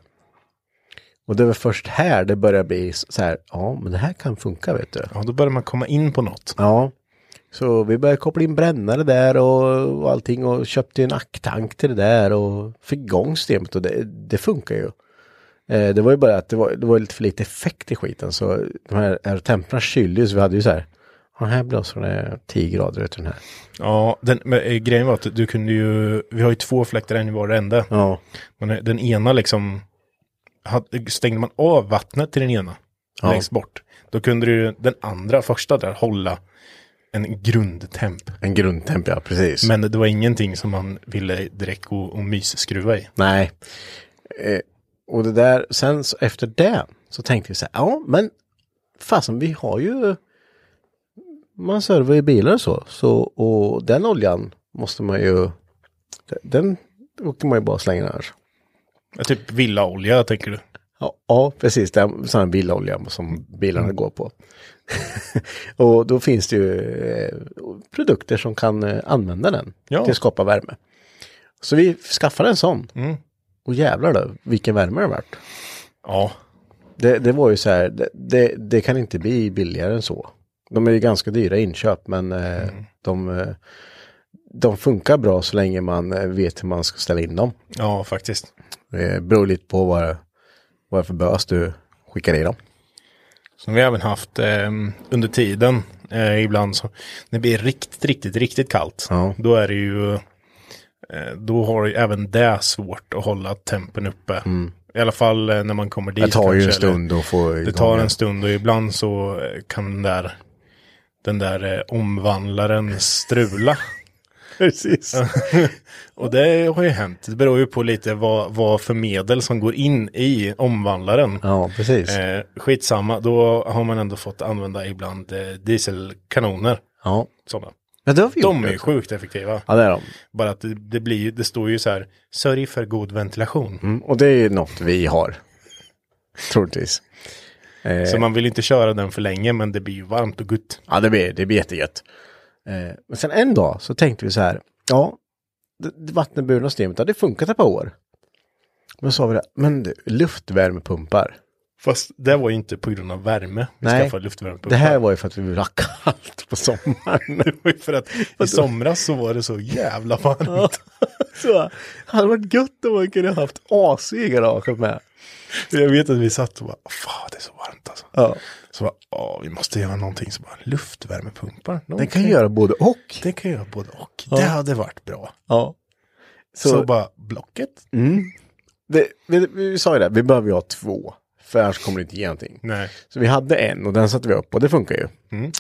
Och det var först här det började bli så här, ja men det här kan funka vet du. Ja, då började man komma in på något. Ja, så vi började koppla in brännare där och, och allting och köpte en acktank till det där och fick igång systemet och det, det funkar ju. Eh, det var ju bara att det var, det var lite för lite effekt i skiten så de här, temperna kylde ju så vi hade ju så här, ja här blåser det 10 grader ut den här. Ja, den, men, eh, grejen var att du kunde ju, vi har ju två fläktar en i var ände. Ja, Men eh, den ena liksom, stängde man av vattnet till den ena, Ja. längst bort. Då kunde du den andra, första där, hålla en grundtemp. en grundtemp ja, precis. Men det var ingenting som man ville direkt gå och mysskruva i. Nej. Eh, och det där, sen så, efter det så tänkte vi så här, ja men fasen vi har ju man servar ju bilar och så, så och den oljan måste man ju den åker man ju bara slänga annars. Ja, Typ villaolja tänker du. Ja, ja precis, det är sån bilolja som bilarna går på. och då finns det ju eh, produkter som kan eh, använda den Ja. till att skapa värme. Så vi skaffade en sån. Mm. Och jävlar då, vilken värme det vart. Ja, Det, det var ju så här, det, det, det kan inte bli billigare än så. De är ju ganska dyra inköp men eh, de, eh, de funkar bra så länge man eh, vet hur man ska ställa in dem. ja faktiskt. Det beror lite på vad, vad det är för bös du skickar i dem. Som vi även haft eh, under tiden, eh, ibland så, när det blir riktigt, riktigt, riktigt kallt, Ja. då är det ju, eh, då har ju även det svårt att hålla tempen uppe. I alla fall när man kommer dit. Mm. Det tar ju en stund att få Det igång tar den. en stund och ibland så kan den där, den där eh, omvandlaren strula. Precis. Och det har ju hänt. Det beror ju på lite vad, vad för medel som går in i omvandlaren. Ja, precis. Eh, skitsamma, då har man ändå fått använda ibland eh, dieselkanoner. Ja. Sådana. Men det har vi De gjort är ju sjukt effektiva. Ja, det är de. Bara att det, det blir det står ju så här, sörj för god ventilation. Mm, och det är något vi har. Troligtvis. Eh, Så man vill inte köra den för länge, men det blir ju varmt och gott. Ja, det blir, det blir jättegött. Eh, men sen en dag så tänkte vi så här, ja, det, det vattenburna systemet hade funkat ett par år. Men så sa vi det, men du, luftvärmepumpar. Fast det var ju inte på grund av värme vi Nej, skaffade luftvärmepumpar. Det här var ju för att vi ville ha kallt på sommaren. Det var ju för att i somras så var det så jävla varmt. så hade varit gött om man kunde ha haft AC i garaget med. Jag vet att vi satt och bara, fan det är så varmt alltså. Ja. Så bara, ja vi måste göra någonting som bara, luftvärmepumpar. De Den kan göra både och. Det kan göra både och. Det hade varit bra. Ja. Så, Så, bara, Blocket? det, vi, vi sa ju det, vi behöver ju ha två. För annars kommer det inte ge någonting. Nej. Så vi hade en och den satte vi upp och det funkar ju. Mm.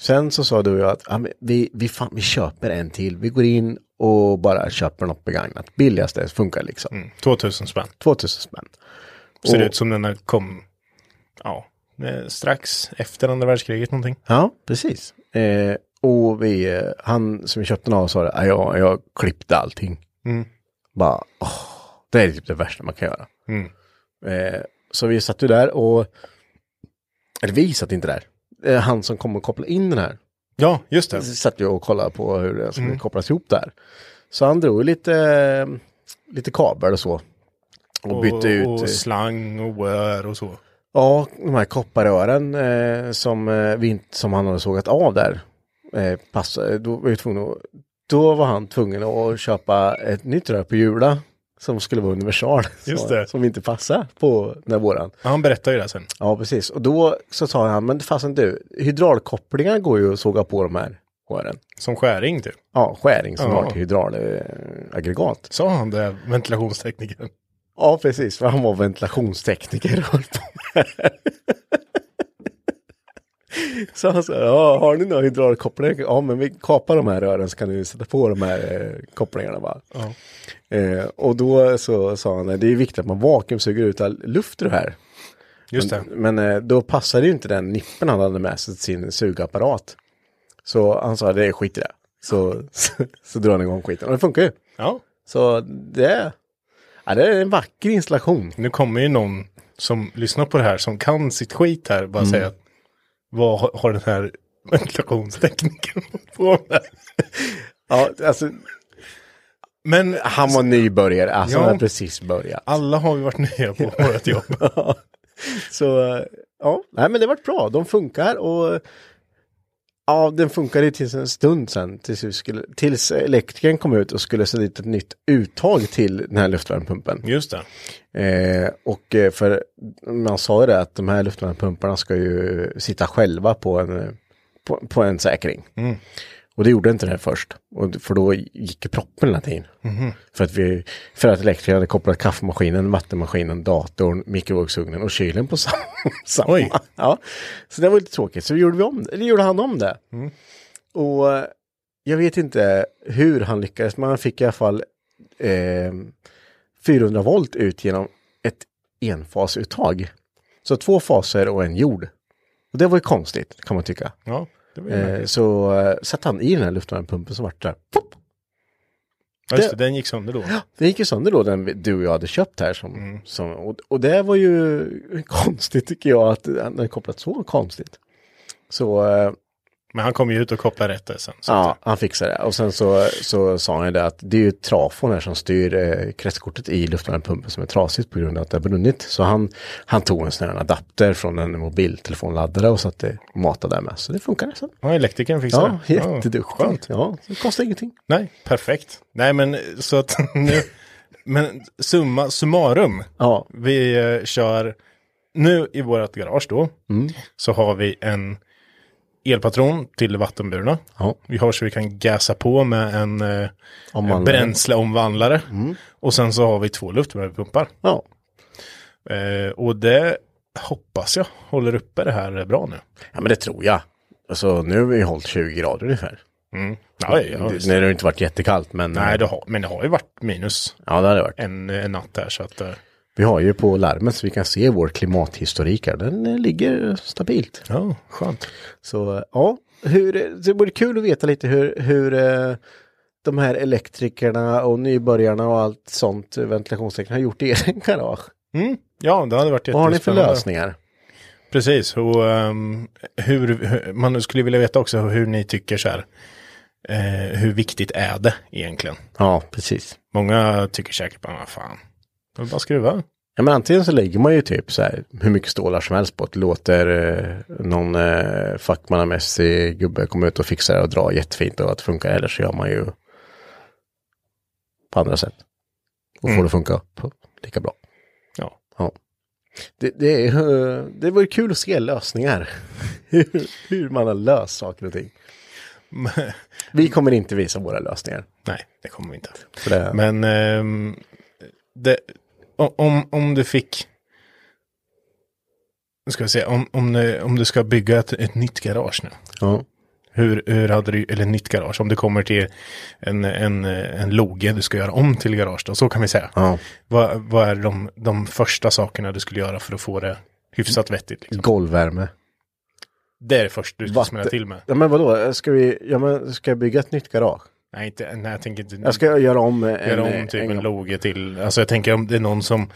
Sen så sa du och jag att men vi, vi, fan, vi köper en till. Vi går in och bara köper något begagnat. Billigaste funkar liksom. Mm. 2000 spänn. 2000 spänn. Ser Och- ut som den kom, ja, eh, strax efter andra världskriget någonting. Ja, precis. Eh, och vi, eh, han som vi köpte den av sa ja, jag, jag klippte allting. Mm. Bara, åh, det är typ det värsta man kan göra. Mm. Eh, så vi satt ju där och, eller vi satt inte där. Eh, han som kom och kopplade in den här Ja, just det. satt ju och kollade på hur det skulle kopplas ihop där. Så han drog lite, lite kabel och så. Och bytte ut, Och eh, slang och wire och så. ja, de här kopparrören eh, som, eh, vi, som han hade sågat av där. eh, passa, då var, tvungen att, då var han tvungen att köpa ett nytt rör på Jula som skulle vara universal. Just det. Som inte passar på den här våran. Ja, han berättar ju det sen. Ja, precis. Och då så sa han, men fasen du, hydraulkopplingar går ju att såga på de här rören. Som skäring typ. Ja, skäring som Ja. har till hydraulaggregat. Sa han det, ventilationsteknikern? Ja, precis. För han var ventilationstekniker och höll på med det här. Så han sa, ja, har ni några hydraulkopplingar? Ja, men vi kapar de här rören så kan ni sätta på de här eh, kopplingarna va. Ja. Eh, och då så sa han, det är viktigt att man vakuumsuger ut all luft ur det här. Just det. Men, men eh, då passade ju inte den nippen han hade med sig till sin sugapparat. Så han sa, det är skit i det. Så, så, så drar han igång skiten. Och det funkar ju. Ja. Så det, ja, det är en vacker installation. Nu kommer ju någon som lyssnar på det här som kan sitt skit här bara säga att vad har- har den här ventilationsteknikern på med? Ja, alltså, Men han var nybörjare, alltså Ja. han hade precis börjat. alla har ju varit nya på vårt jobb. Så eh, ja, nej men det vart bra. De funkar och ja, den funkade tills en stund sen. Tills, skulle, tills elektrikern kom ut och skulle sätta dit ett nytt uttag till den här luftvärmepumpen. Just det. Eh, och eh, för man sa ju det att de här luftvärmepumparna ska ju sitta själva på en, eh, på, på en säkring. Och det gjorde inte det först. Och, för då gick ju proppen hela tiden. För att vi, för att elektrikern hade kopplat kaffemaskinen, vattenmaskinen, datorn, mikrovågsugnen och kylen på samma. samma. Ja. Så det var lite tråkigt. Så gjorde vi om det, eller gjorde han om det. Och eh, jag vet inte hur han lyckades, men han fick i alla fall eh, 400 volt ut genom ett enfasuttag. Så två faser och en jord. Och det var ju konstigt kan man tycka. Ja, Eh, så eh, satte han i den här luftvärmepumpen så vart det där. Pop! Ja, just det- den gick sönder då. Den gick ju sönder då den du och jag hade köpt här. Som, som, och, och det var ju konstigt tycker jag att den är kopplat så konstigt. Så eh, Men han kom ju ut och kopplade rätt där sen. Ja, han fixade det. Och sen så, så sa han ju det att det är ju trafon här som styr eh, kretskortet i luftvärmepumpen som är trasigt på grund av att det har brunnit. Så han, han tog en sån här adapter från en mobiltelefonladdare och satte och matade där med. Så det funkar nästan. Ja, elektrikern fixade Ja, det. jätteduktigt. skönt. Ja, det kostar ingenting. Nej, perfekt. Nej, men så att nu, men summa summarum. Ja, Vi eh, kör, nu i vårt garage då, Mm. så har vi en elpatron till vattenburna. ja. Vi har så vi kan gasa på med en eh, Omvandlare. bränsleomvandlare. Och sen så har vi två luftvärmepumpar. ja. Eh, och det hoppas jag håller uppe det här bra nu. Ja, men det tror jag. Alltså nu har vi hållit 20 grader ungefär. Mm. Ja, ja, det, visst. nej, det har inte varit jättekallt men... Nej, det har, men det har ju varit minus Ja, det har det varit. en, en natt där så att eh, Vi har ju på larmet så vi kan se vår klimathistorik här. Den eh, ligger stabilt. ja, skönt. Så eh, ja, hur, det vore kul att veta lite hur, hur eh, de här elektrikerna och nybörjarna och allt sånt, ventilationstekniker har gjort i er garage. Mm. Ja, det hade varit Vad har ni för jättespännande. lösningar? Precis, och ehm, hur, hur, man skulle vilja veta också hur ni tycker så här. Eh, hur viktigt är det egentligen? Ja, precis. Många tycker säkert bara, fan, det är bara skruva. Ja, men antingen så lägger man ju typ så här hur mycket stålar som helst på att låter eh, någon eh, fackmannamässig gubbe komma ut och fixa det och dra jättefint och att det funkar. Eller så gör man ju på andra sätt. Och får det funka på lika bra. Ja. Ja. Det, det, eh, det var ju kul att se lösningar. hur, hur man har löst saker och ting. Vi kommer inte visa våra lösningar. Nej, det kommer vi inte. Det, Men ehm, det, om, om du fick, nu ska vi se, om, om, du, om du ska bygga ett, ett nytt garage nu. ja. Hur, hur hade du, eller nytt garage, om det kommer till en, en, en loge du ska göra om till garage då, så kan vi säga. Ja. Vad, vad är de, de första sakerna du skulle göra för att få det hyfsat vettigt? Liksom? Golvvärme. Det är det första du ska Vatten- smälla till med. Ja men vadå, ska vi, ja men ska jag bygga ett nytt garage? Nej, inte, nej jag tänker inte. Jag ska göra om en, göra om typ en, en, loge till, alltså jag tänker om det är någon som,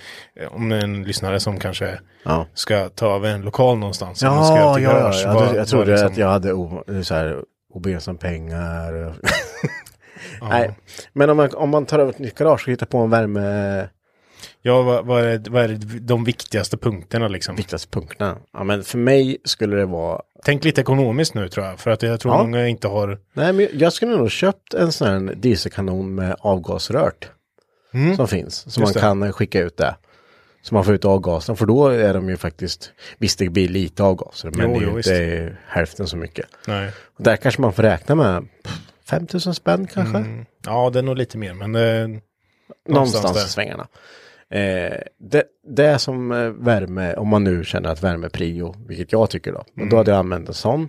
om en lyssnare som kanske Ja, ska ta över en lokal någonstans. som ska ja, ja, till ja, garage, jag, vad- jag, trodde liksom- att jag hade o, så här, obegränsade pengar. ja. Nej, men om man, om man tar över ett nytt garage och hittar på en värme, Ja, vad, vad, är, vad är de viktigaste punkterna liksom? viktigaste punkterna. Ja men för mig skulle det vara tänk lite ekonomiskt nu tror jag. För att jag tror Ja. många inte har... Nej, men jag skulle nog köpt en sån här dieselkanon med avgasrört. Som finns. Så Mm. Man kan eh, skicka ut det. Så man får ut avgasen. För då är de ju faktiskt, visst det blir lite avgaser. Men Jo, det är ju inte hälften så mycket. Nej. Och där kanske man får räkna med pff, 5000 spänn kanske. Mm. Ja, det är nog lite mer. Men eh, Någonstans där. i svängarna. Eh, det, det som eh, värme, om man nu känner att värme är prio, vilket jag tycker då. Mm. då hade jag använt en sån.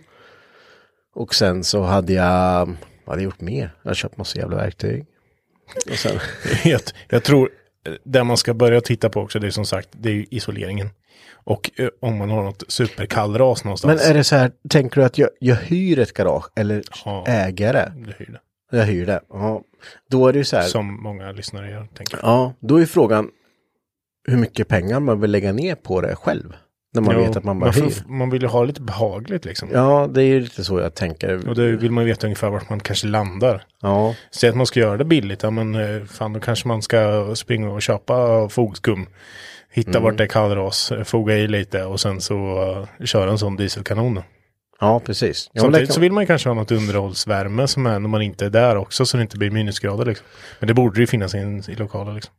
Och sen så hade jag, vad hade jag gjort mer? Jag har köpt massa jävla verktyg. Och sen, jag, jag tror eh, det man ska börja titta på också, det är som sagt, det är ju isoleringen. Och eh, om man har något superkallras men någonstans. är det så här, tänker du att jag, jag hyr ett garage eller Ja. äger det? Det hyr det. Jag hyr det. Ja. Då är det ju så här, Som många lyssnare gör, tänker jag. ja, då är frågan hur mycket pengar man vill lägga ner på det själv. När man Jo, vet att man bara hyr. man vill ju ha lite behagligt liksom. Ja, det är ju lite så jag tänker. Och då vill man veta ungefär vart man kanske landar. Ja, Säg att man ska göra det billigt, ja men eh, fan då kanske man ska springa och köpa fogskum. Hitta Mm. vart det är kallras, eh, foga i lite och sen så uh, köra en sån dieselkanon. ja precis. Ja, men det Samtidigt kan- så vill man ju kanske ha något underhållsvärme som är när man inte är där också så det inte blir minusgrader liksom. Men det borde ju finnas i, i lokalen liksom.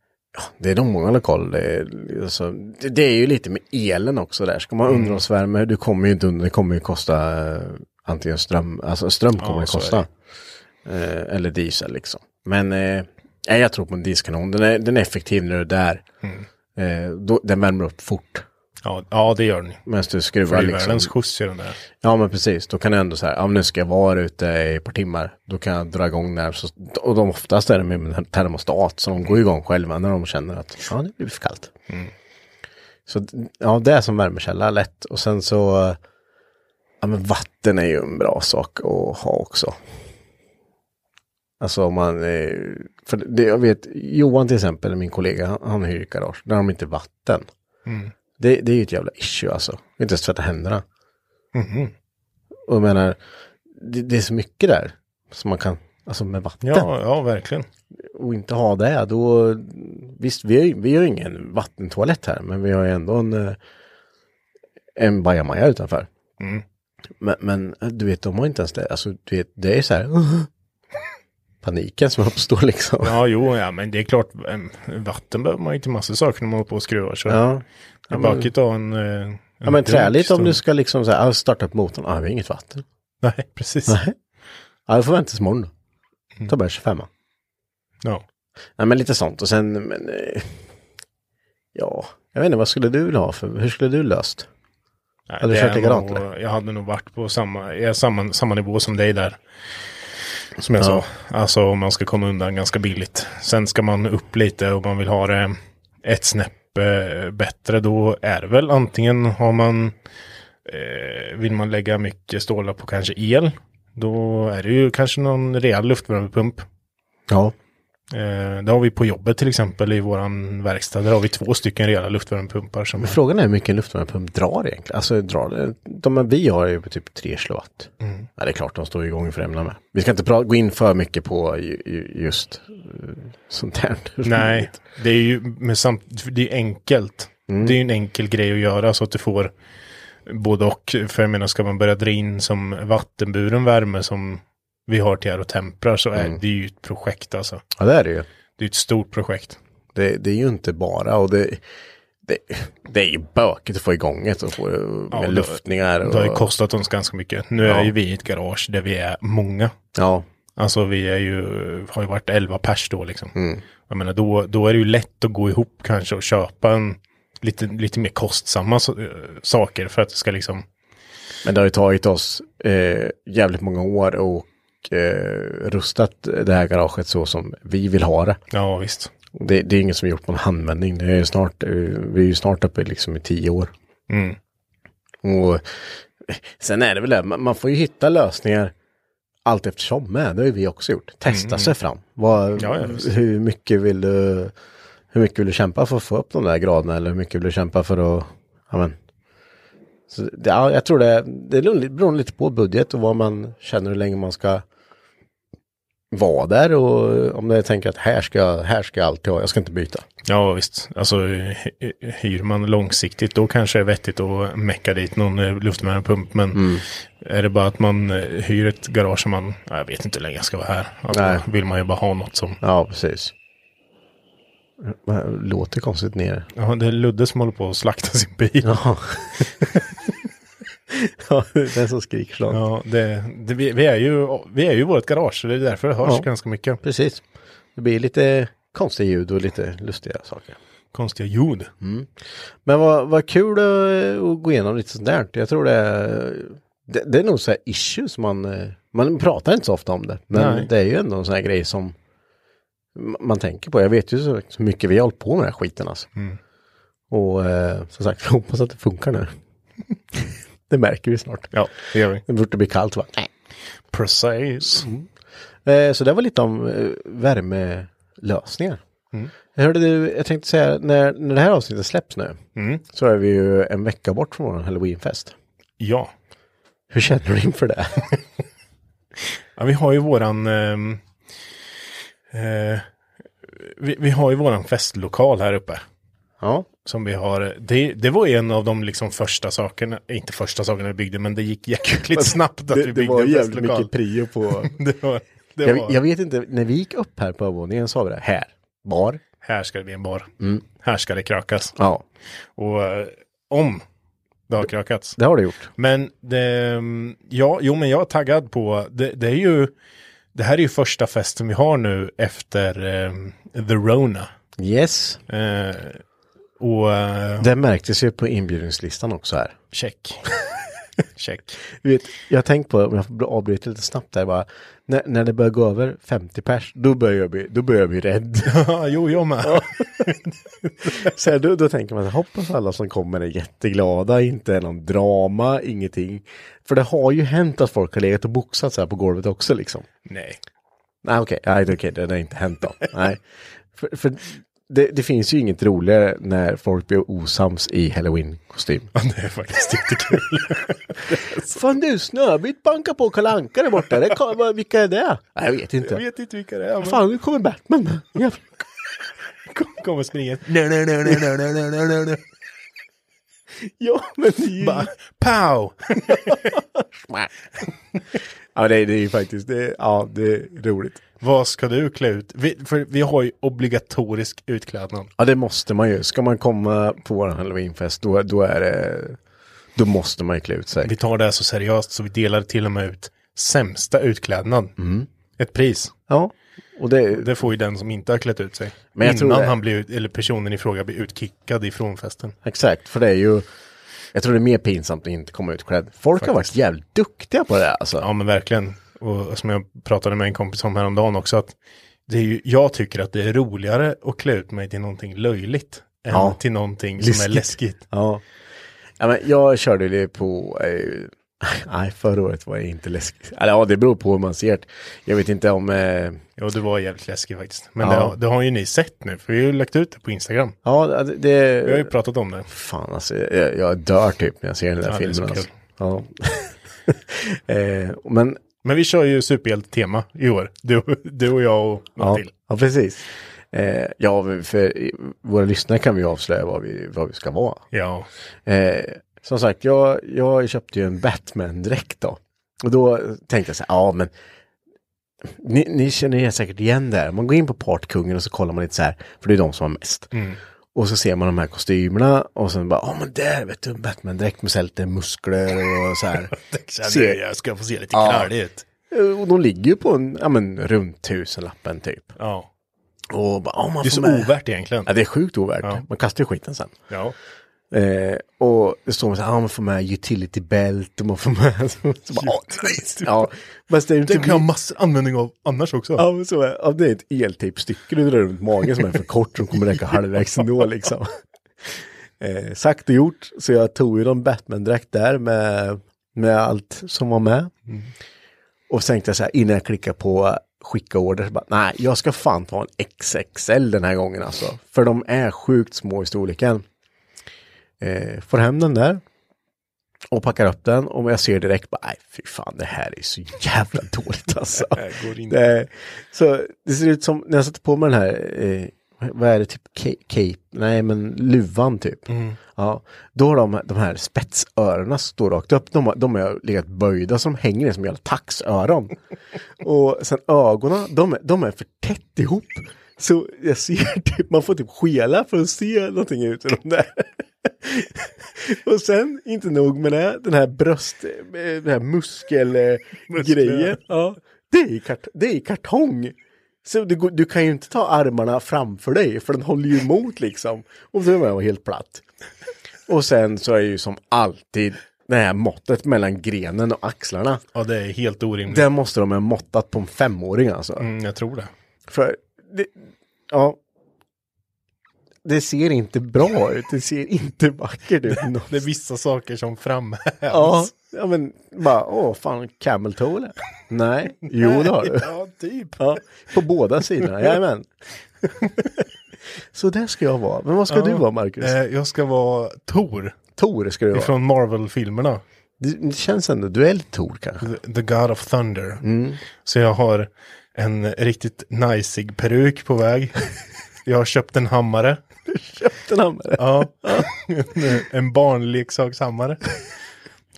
Det är nog många lokaler. Det är, alltså, det, det är ju lite med elen också där. Ska man ha Mm. underhållsvärme, du kommer ju inte undan. Det kommer ju kosta eh, antingen ström, alltså ström kommer Ja, är kosta. Eh, eller diesel liksom. Men eh, jag tror på en dieselkanon. Den är, den är effektiv när du är där. Mm. Eh, då, den värmer upp fort. Ja, ja det gör den. Medan du skruvar det är liksom. världens skjuts i den där. Ja men precis, då kan jag ändå säga, ja men nu ska jag vara ute i ett par timmar. Då kan jag dra igång där. Så, och de oftast är det med en termostat. Så de går igång själva när de känner att ja, det blir för kallt. Så ja, det är som värmekälla lätt. Och sen så, ja men vatten är ju en bra sak att ha också. Alltså om man, för det, jag vet, Johan till exempel, min kollega, han, han hyr garage. Där har de inte vatten. Det, det är ju ett jävla issue alltså. Inte ens tvätta händerna. Och jag menar, det, det är så mycket där som man kan, alltså med vatten. Ja, ja verkligen. Och inte ha det, då, visst vi har, vi har ingen vattentoalett här, men vi har ju ändå en, eh, en bajamaja utanför. Mm. Men, men du vet, de har inte ens det, alltså du vet, det är så här, paniken som uppstår liksom. Ja, jo, ja, men det är klart, em, vatten behöver man ju till massor saker när man håller på och skruvar. Så Ja, det ja, är men- bakigt att ha en... eh, en ja men träligt om du ska liksom så här, starta upp motorn, ah, vi har inget vatten. Nej, precis. Nej. Ja, det får vänta tills imorgon då. Ta bara 25 Ja. Nej men lite sånt och sen, men, eh, ja, jag vet inte, vad skulle du vilja ha för, hur skulle du löst? Nej, Eller kört likadant, nog-? Jag hade nog varit på samma, jag samma, samma nivå som dig där. Som jag sa. Alltså om man ska komma undan ganska billigt. Sen ska man upp lite och man vill ha det ett snäpp eh, bättre. Då är det väl antingen har man eh, vill man lägga mycket stålar på kanske el. Då är det ju kanske någon rejäl luftvärmepump. Ja. Eh, det har vi på jobbet till exempel i våran verkstad. Där har vi två stycken rejäla luftvärmepumpar. Som Men frågan är hur mycket en luftvärmepump drar egentligen. Alltså drar det, de vi har är ju på typ 3 kilowatt. Mm. Ja, det är klart de står igång för ämnena med. Vi ska inte gå in för mycket på ju, ju, just uh, sånt här. Nej, det är ju med samt, det är enkelt. Det är ju en enkel grej att göra så att du får både och. För jag menar, ska man börja dra in som vattenburen värme som vi har till Aerotempra så är det ju ett projekt alltså. Ja det är det ju. Det är ett stort projekt. Det, det är ju inte bara och det, det, det är ju bökigt att få igång det och få med Ja, det- luftningar. Och, Det har ju kostat oss ganska mycket. Nu Ja. är ju vi i ett garage där vi är många. Ja, Alltså vi är ju, har ju varit 11 pers då liksom. Mm. Jag menar då, då är det ju lätt att gå ihop kanske och köpa en lite, lite mer kostsamma so- saker för att det ska liksom men det har ju tagit oss eh, jävligt många år och eh, rustat det här garaget så som vi vill ha det. Ja, visst. Det, det är inget som är gjort på en handvändning. Det är snart, eh, vi är ju snart uppe liksom i tio år. Mm. Och sen är det väl det, man får ju hitta lösningar allt eftersom med. Det har ju vi också gjort. Testa sig fram. Vad, Mm. Ja, hur mycket vill du hur mycket vill du kämpa för att få upp de där graderna eller hur mycket vill du kämpa för att, ja men. Så, ja, jag tror det, det beror lite på budget och vad man känner hur länge man ska vara där och om jag tänker att här ska, här ska jag alltid ha, jag ska inte byta. Ja visst, alltså hy- hyr man långsiktigt då kanske det är vettigt att mecka dit någon eh, luftvärmepump. Men Mm. är det bara att man eh, hyr ett garage som man, ja, jag vet inte hur länge jag ska vara här. Alltså, Nej. vill man ju bara ha något som, Ja, precis. Låter konstigt nere. ja det är Ludde som håller på att slakta sin bil. Ja. ja, som skriker så. Ja, det, det, vi, vi är ju, vi är ju vårt garage, så det är därför det hörs Ja. ganska mycket Precis. Det blir lite konstiga ljud och lite lustiga saker. konstiga ljud. Men vad, vad kul att, gå igenom lite sånt där. Jag tror det är, det, det är nog så här issues man, eh, man pratar inte så ofta om det. Men Nej. det är ju ändå en sån här grej som man tänker på. Jag vet ju så så mycket vi har hållit på med den här skiten alltså. Mm. Och eh, som sagt, jag hoppas att det funkar nu. det märker vi snart. Ja, det gör vi. Det borde bli kallt va? Precis. Eh, så det var lite om eh, värmelösningar. Mm. Jag hörde du, jag tänkte säga, när, när det här avsnittet släpps nu Mm. så så är vi ju en vecka bort från vår halloweenfest. Ja. Hur känner du inför det? ja, vi har ju våran, ehm, eh, vi, vi har ju våran festlokal här uppe. Ja, Som vi har, det, det var en av de liksom första sakerna, inte första sakerna vi byggde, men det gick jäkligt snabbt att vi byggde en festlokal. prio på... det var, det jag, var, jag vet inte, när vi gick upp här på övervåningen sa vi det, här, bar. här ska det bli en bar. Mm. Här ska det krökas. Ja, Och eh, om det har krökats. det har du gjort. Men det, ja, jo men jag är taggad på, det, det är ju, det här är ju första festen vi har nu efter eh, The Rona. Yes. Eh, och eh, Det märktes ju på inbjudningslistan också här. check. check. Du vet, jag tänkt på, om jag får avbryta lite snabbt där bara, när, när det börjar gå över 50 pers, då börjar jag bli, då börjar jag bli rädd. jo, jag med. Så här, då, då tänker man, hoppas alla som kommer är jätteglada, inte är någon drama, ingenting. För det har ju hänt att folk har legat och boxat så här på golvet också liksom. Nej. Nej okej, nej okej, det har inte hänt då. Nej. För, för det, det finns ju inget roligare när folk blir osams i halloween-kostym. Ja, Det är faktiskt jättekul. Fan du, Snövit bankar på Kalle Anka där borta. Det kan, vilka är det? Nej, jag vet inte. Jag vet inte vilka det är. Men... Fan, nu kommer Batman. Jävlar. Kommer springa. Nej, nej, nej, nej, nej, nej, nej, nej, nej. Ja, men det är ju... Bara, pow! Ja, det, är- det är ju faktiskt, det, ja, det är roligt. Vad ska du klä ut? Vi, för vi har ju obligatorisk utklädnad. Ja, det måste man ju. Ska man komma på vår halloweenfest, då, då är det... Då måste man ju klä ut sig. Vi tar det här så seriöst så vi delar till och med ut sämsta utklädnad. Ett pris. Ja, och det... Det får ju den som inte har klätt ut sig. Men jag tror Innan det- han blir, eller personen i fråga blir utkickad ifrån festen. Exakt, för det är ju... Jag tror det är mer pinsamt att inte komma utklädd. Folk har varit jävligt duktiga på det alltså. Ja men verkligen. Och som jag pratade med en kompis om häromdagen också att det är ju, jag tycker att det är roligare att klä ut mig till någonting löjligt än Ja. till någonting som Läskigt. är läskigt. Ja. ja men jag körde det på... Eh, nej, förra året var jag inte läskig. Eller ja, det beror på hur man ser det. Jag vet inte om... Eh, Ja, det var jävligt läskigt faktiskt. Men Ja. det, har- det har ju ni sett nu, för vi har ju lagt ut det på Instagram. ja, det... det Vi har ju pratat om det. Fan alltså, jag, jag dör typ när jag ser den där Ja, filmen. så Alltså. Ja. eh, men Men vi kör ju superhjälte-tema i år. Du, du och jag och någon ja, till. ja, precis. Eh, ja, för våra lyssnare kan vi avslöja vad vi, vad vi ska vara. Ja. Eh, som sagt, jag, jag köpte ju en Batman-dräkt då. Och då tänkte jag så här, ja men ni, ni känner ju säkert igen det här. Man går in på Partkungen och så kollar man lite så här, för det är de som har mest. Mm. Och så ser man de här kostymerna och sen bara, ja men där vet du, en Batman-dräkt med så här lite muskler och så här. Se- jag ska få se lite Ja. ut. Eh, Och de ligger ju på en, ja men runt tusenlappen typ. Ja. Och bara, ja man Det är så med. ovärt egentligen. Ja det är sjukt ovärt. Ja. Man kastar ju skiten sen. Ja. Eh, och det står så här, ja man får med utility belt och man får med, så bara, nice. ja, men det är inte Det kan jag ha massor användning av annars också. Ja, så ja, det är ett eltejpstycke du drar runt magen som är för kort som kommer räcka halvvägs ändå liksom. Eh, sagt och gjort, så jag tog ju någon Batman-dräkt där med, med allt som var med. Och så tänkte jag så här, innan jag klickar på skicka order, så bara, nej, jag ska fan ta en XXL den här gången alltså. För de är sjukt små i storleken. Eh, får hem den där. Och packar upp den och jag ser direkt bara, nej fy fan det här är så jävla dåligt alltså. det, är- så det ser ut som, när jag sätter på mig den här, eh, vad är det, typ ca- cape, nej men luvan typ. Ja, då har de, de här spetsöronen står rakt upp, de, de har legat böjda som hänger ner som jävla taxöron. och sen ögonen, de, är- de är för tätt ihop. Så jag ser typ, man får typ skela för att se någonting ut ur de där. och sen, inte nog med det, den här bröst, eh, den här muskelgrejen. Ja, det är, kart- det är kartong. Så du, du kan ju inte ta armarna framför dig, för den håller ju emot liksom. Och så var jag helt platt. Och sen så är ju som alltid det här måttet mellan grenen och axlarna. Ja, det är helt orimligt. Det måste de ha måttat på en femåring alltså. Mm, jag tror det. För, det, ja. Det ser inte bra ut, det ser inte vackert ut. Det är vissa saker som framhävs. Ja, ja men bara, åh fan, camel toe? Nej, jo det har du. Ja, typ. Ja, på båda sidorna, jajamän. Så där ska jag vara. Men vad ska Ja. du vara Marcus? Eh, jag ska vara Tor Tor ska du vara. ifrån Marvel-filmerna. Det, det känns ändå, du är lite Tor kanske. The, the God of Thunder. Mm. Så jag har en riktigt najsig peruk på väg. Jag har köpt en hammare. Här med det. Ja. en, en barnleksakshammare.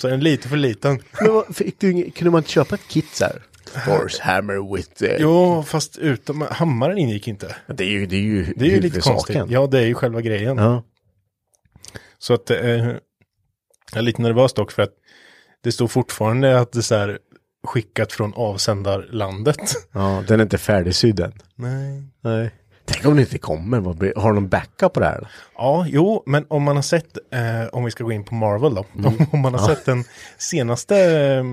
Så en lite för liten. Men vad, fick du, kunde man inte köpa ett kit så här? Force hammer with... Eh, Jo, fast utom hammaren ingick inte. Det är ju, det är ju Det är ju lite konstigt. Ja, det är ju själva grejen. Ja. Så att eh, jag är lite nervös dock för att det står fortfarande att det är så här skickat från avsändarlandet. ja, den är inte färdigsydd än. Nej. Nej. Tänk om det inte kommer. Har de backup på det här? Ja, jo, men om man har sett, eh, om vi ska gå in på Marvel då, Mm. om, man har sett den senaste eh,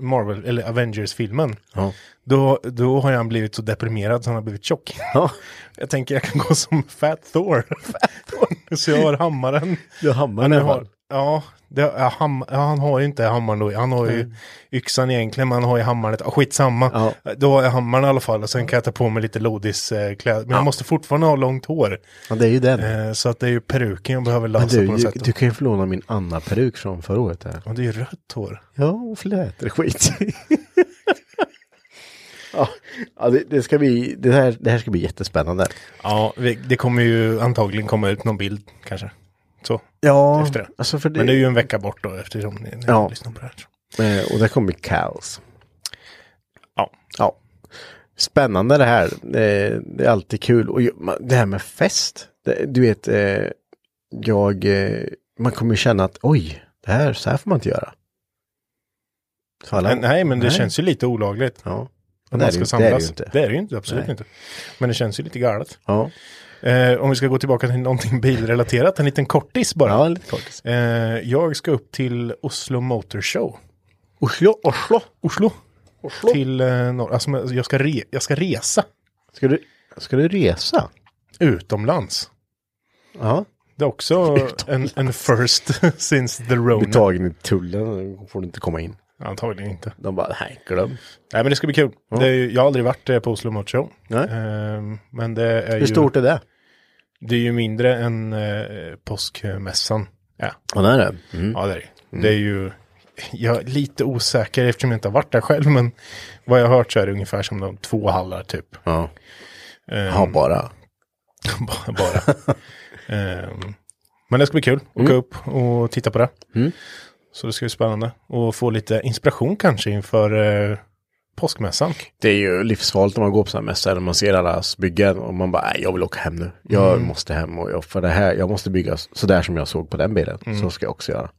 Marvel, eller Avengers-filmen, Ja. då, då har han blivit så deprimerad så han har blivit tjock. Ja, Jag tänker jag kan gå som Fat Thor. så jag har hammaren. du har hammaren i alla fall. ja, det, ja, ham, ja, han har ju inte hammaren då. Han har ju yxan egentligen, men han har ju hammaren. Ja, skitsamma. Ja. Då har jag hammaren i alla fall och sen kan jag ta på mig lite lodiskläder. Men jag måste fortfarande ha långt hår. Ja, det är ju den. Eh, så att det är ju peruken jag behöver lösa du, på något du, sätt. du kan ju få låna min Anna-peruk från förra året. Här. Ja, det är ju rött hår. Ja, och flätor skit. ja, ja det, det, ska bli, det, här, det här ska bli jättespännande. Ja, det kommer ju antagligen komma ut någon bild kanske. Så. Ja, Efter det. alltså det, Men det är ju en vecka bort då eftersom ni, ni Ja. lyssnar på det här. eh, och det kommer kaos. Ja. Ja. Spännande det här. Det, det är alltid kul. Och det här med fest. Det, du vet, eh, jag, eh, man kommer känna att oj, det här, så här får man inte göra. Alla- nej, men det Nej. känns ju lite olagligt. Ja. Är man det ska det är det samlas. ju inte. Det är det ju inte, absolut Nej. inte. Men det känns ju lite galet. Ja, Eh, om vi ska gå tillbaka till någonting bilrelaterat, en liten kortis bara. ja lite kortis. Eh, jag ska upp till Oslo Motor Show. Oslo, Oslo. Oslo. Till eh, norr, alltså jag ska, re, jag ska resa Ska du, ska du resa? utomlands. Ja. Det är också en, en first since the Rona. Blir tagen i tullen, får du inte komma in. Antagligen inte. De bara, nej, glöm. Nej men det ska bli kul. Är, ju- jag har aldrig varit eh, på Oslo Motor Show. Nej. Eh, men det är Hur ju, stort är det? Det är ju mindre än eh, påskmässan. Ja. Ja, det är det. Mm. Ja, det är det. Det är ju, jag är lite osäker eftersom jag inte har varit där själv, men vad jag har hört så är det ungefär som de två hallar typ. Ja. Ehm, ja, bara. bara. bara. Ehm, men det ska bli kul, åka upp och titta på det. Mm. Så det ska bli spännande. Och få lite inspiration kanske inför eh, påskmässan. Det är ju livsfarligt när man går på sådana mässor, när man ser allas byggen och man bara, nej, jag vill åka hem nu. Jag måste hem och jag, för det här, jag måste bygga sådär som jag såg på den bilden. Så ska jag också göra.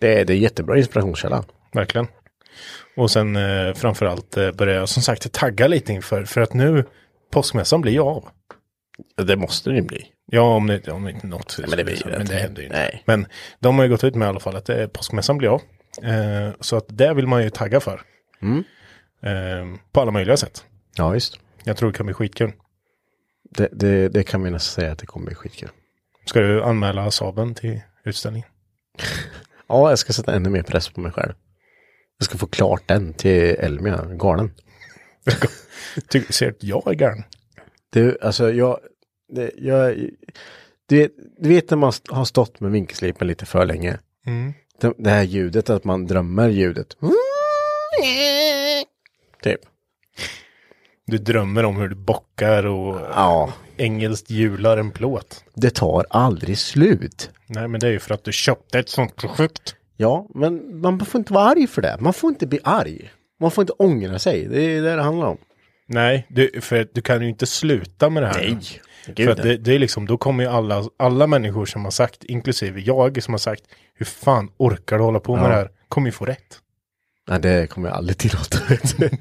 Det är, det är jättebra inspirationskälla. Verkligen. Och sen eh, framförallt eh, börjar jag som sagt tagga lite inför, för att nu påskmässan blir ju av. Det måste det ju bli. Ja, om det, om det inte något. men det blir ju men det händer ju inte. Nej. Men de har ju gått ut med i alla fall att eh, påskmässan blir av. Eh, så att det vill man ju tagga för. Mm. Eh, på alla möjliga sätt. Ja, visst. Jag tror det kan bli skitkul. Det, det, det kan vi nästan säga att det kommer bli skitkul. Ska du anmäla Saben till utställningen? Ja, jag ska sätta ännu mer press på mig själv. Jag ska få klart den till Elmia, garnen. Ty- ser att jag är galen? Du, alltså jag, det, jag du, vet, du vet när man har stått med vinkelslipen lite för länge. Mm. det, det här ljudet, att man drömmer ljudet. Typ. Du drömmer om hur du bockar och Ja, engelskt hjular en plåt. det tar aldrig slut. Nej, men det är ju för att du köpte ett sånt projekt. Ja, men man får inte vara arg för det. Man får inte bli arg. Man får inte ångra sig. Det är det det handlar om. Nej, du, för du kan ju inte sluta med det här. För Gud, att det, det är liksom, då kommer ju alla, alla människor som har sagt, inklusive jag som har sagt, hur fan orkar du hålla på med Ja. det här? Kommer ju få rätt. Nej, det kommer jag aldrig tillåta.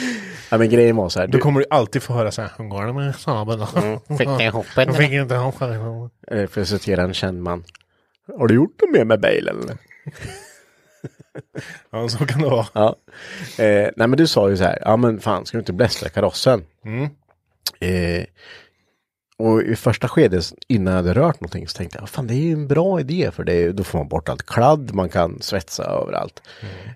du. ja, men grejen var så här. Då Du, kommer du alltid få höra så här, hur går det med Saaben då? fick ni hoppen? Jag fick inte hoppen. eh, för att citera en känd man. Har du gjort något mer med bilen? Eller? Ja, så kan det vara. Ja. Eh, nej, men du sa ju så här. Ja, men fan, ska du inte blästra karossen? Mm. Eh, och i första skedet innan jag hade rört någonting så tänkte jag, fan det är ju en bra idé för det, då får man bort allt kladd, man kan svetsa överallt.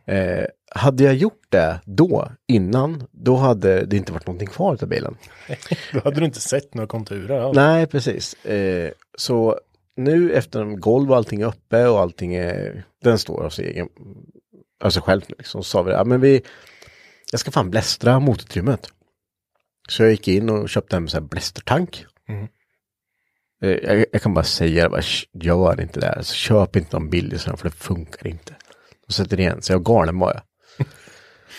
Eh, hade jag gjort det då, innan, då hade det inte varit någonting kvar av bilen. Då hade du inte sett några konturer alls. Nej, precis. Eh, så nu efter golv och allting är uppe och allting är, den står av sig egen, av sig själv liksom, så sa vi, ja men vi, jag ska fan blästra motorutrymmet. Så jag gick in och köpte en sån här blästertank. Mm. Eh, Jag, jag kan bara säga det, bara, "Sh, gör inte det. Alltså, köp inte någon billig sån för det funkar inte. Och sätter igen sig, jag galen var jag.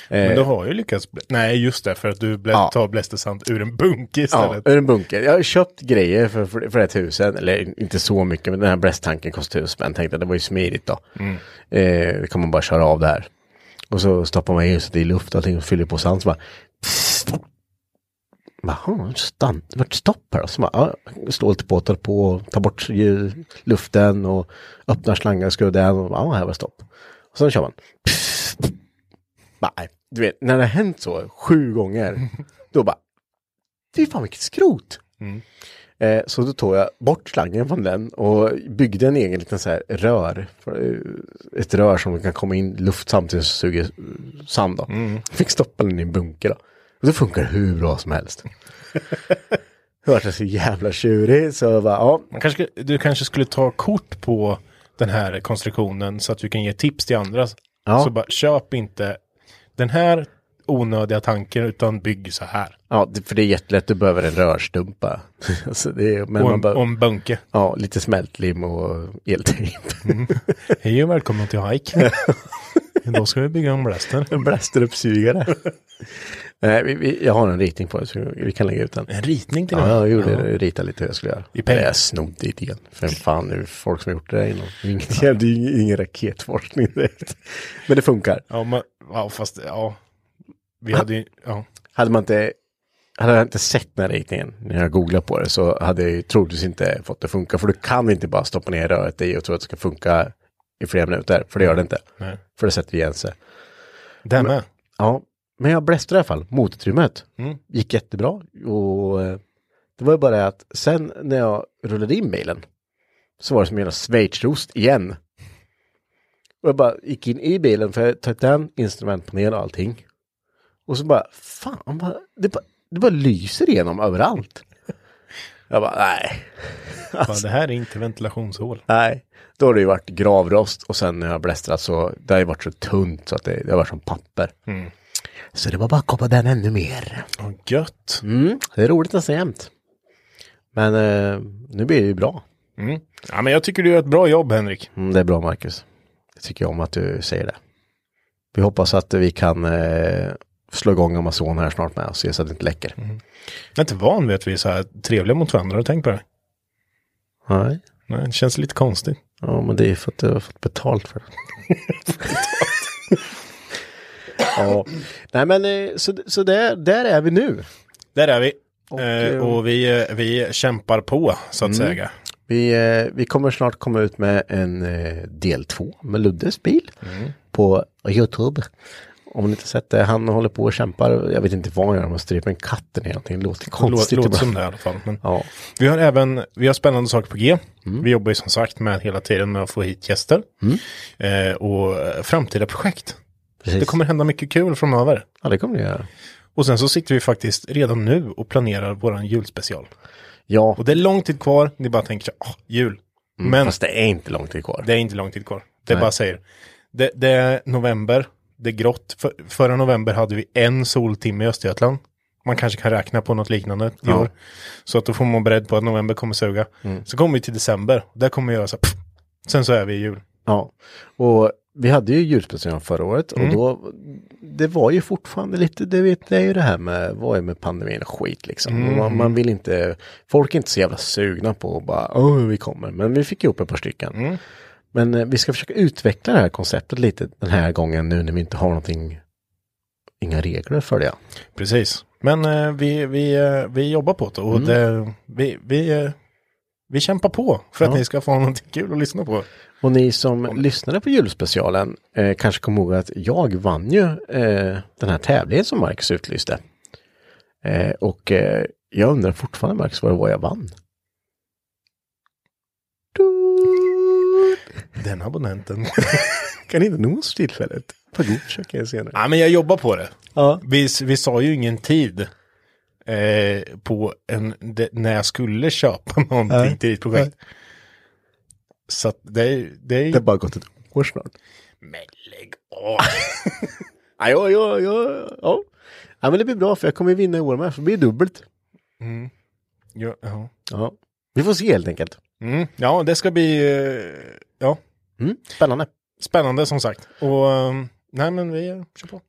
Men du har ju lyckats. Nej, just det, för att du blä- Ja. tar blästersand ur en bunke Ja, istället. ur en bunker. Jag har köpt grejer för, för, för ett tusen, eller inte så mycket, men den här blästtanken kostar tusen spänn. Tänkte att det var ju smidigt då. Eh, då kan man bara köra av det här. Och så stoppar man i det är luft och allting och fyller på sand. Så bara... Jaha, stann, vart stopp här. då. Ja, lite på, tar på, tar bort luften och öppnar slangar och ja, här var stopp. Och sen kör man. Nej, du vet, när det har hänt så sju gånger, då bara, fy fan vilket skrot. Eh, så då tog jag bort slangen från den och byggde en egen liten så här rör. Eh, ett rör som kan komma in luft samtidigt som suger sand då. Fick stoppa den i en bunker då. Och det funkar hur bra som helst. Det var så jävla tjurig så jag bara, ja, Man kanske, du kanske skulle ta kort på den här konstruktionen så att du kan ge tips till andra. Ja. Så bara köp inte den här onödiga tanken utan bygg så här. ja, för det är jättelätt, du behöver en rörstumpa. alltså är, men Och en, behöver, och en bunke. ja, lite smältlim och eltejp. Hej och välkommen till Hike. Då ska vi bygga en blaster. En blasteruppsugare. Nej, vi, vi, jag har en ritning på det så vi kan lägga ut den. En ritning till Ja, den. jag gjorde det. Rita lite hur jag skulle göra. I pengar. Jag snodde idén. För fan, det är folk som har gjort det där innan. Är ingen, det är ingen raketforskning direkt. Men det funkar. Ja, men, ja, fast ja. Vi hade ju, ja. Hade man inte, hade jag inte sett den här ritningen när jag googlade på det så hade jag ju troligtvis inte fått det att funka. För du kan inte bara stoppa ner röret i och tro att det ska funka i flera minuter. För det gör det inte. Nej. För det sätter igen sig. Det med. Ja, men jag blästrade i alla fall. Motorutrymmet Mm. gick jättebra. Och eh, det var ju bara det att sen när jag rullade in bilen så var det som en schweizerost igen. Och jag bara gick in i bilen för jag tog den instrumentpanel och allting. Och så bara, fan, vad- det bara, det bara lyser igenom överallt. Jag bara, nej. Fan, det här är inte ventilationshål. Nej, då har det ju varit gravrost och sen när jag blästrat så det har ju varit så tunt så att det, det har varit som papper. Så det var bara att koppa den ännu mer. Ja, gött. Mm, det är roligt nästan jämt. Men eh, nu blir det ju bra. Mm. Ja, men jag tycker du gör ett bra jobb Henrik. Mm, det är bra Marcus. Det tycker jag om att du säger det. Vi hoppas att vi kan eh, slå igång Amazon här snart med och se så att det inte läcker. Jag är inte van vid att vi är så här trevliga mot varandra. Har du tänkt på det? Nej. Nej, det känns lite konstigt. Ja, men det är för att du har fått betalt för det. ja. Nej, men eh, så, så där, där är vi nu. Där är vi. Och, eh, eh, och vi, eh, vi kämpar på så att säga. Vi, eh, vi kommer snart komma ut med en eh, del två med Luddes bil på Youtube. Om ni inte sett det, han håller på och kämpar. Jag vet inte vad han gör, han stryper en katt eller någonting. Det låter Låt, konstigt låter ibland. som det i alla fall. Ja, Vi har även vi har spännande saker på G. Vi jobbar ju som sagt med hela tiden med att få hit gäster. Eh, och eh, framtida projekt. precis. Det kommer hända mycket kul framöver. Ja, det kommer det göra. Och sen så sitter vi faktiskt redan nu och planerar våran julspecial. Ja, Och det är lång tid kvar. Ni bara tänker ah, jul. Men fast det är inte lång tid kvar. det är inte lång tid kvar. Det Nej. bara säger. Det, det är november, det grått. För, förra november hade vi en soltimme i Östergötland. Man kanske kan räkna på något liknande i Ja. år. Så att då får man vara beredd på att november kommer suga. Mm. Så kommer vi till december, där kommer vi göra så här. Sen så är vi i jul. Ja, och vi hade ju julspecialen förra året Mm. och då, det var ju fortfarande lite, det, vet, det är ju det här med, vad är med pandemin och skit liksom. Mm. Man, man vill inte, folk är inte så jävla sugna på att bara, åh vi kommer, men vi fick ihop ett par stycken. Mm. Men eh, vi ska försöka utveckla det här konceptet lite den här gången nu när vi inte har någonting, inga regler för det. Precis. Men eh, vi, vi, eh, vi jobbar på det och Mm. det, vi, vi, eh, vi kämpar på för att Ja. ni ska få någonting kul att lyssna på. Och ni som lyssnade på julspecialen eh, kanske kommer ihåg att jag vann ju eh, den här tävlingen som Marcus utlyste. Eh, och eh, jag undrar fortfarande Marcus vad det var jag vann. Den abonnenten. Kan inte nås tillfället. För god försöker jag senare. ja, men jag jobbar på det. Ja. Vi, vi sa ju ingen tid eh, på en, det, när jag skulle köpa någonting Nej. till ditt projekt. Så att det, det är. Det har bara gått ett år snart. Men lägg av. Ja, ja, ja, ja, ja. Ja, men det blir bra för jag kommer vinna i år med. Så det blir dubbelt. Mm. Ja, ja. Ja. Vi får se helt enkelt. Mm. ja, det ska bli eh, ja, Mm. Spännande. spännande som sagt. Och eh, nej, men vi kör på.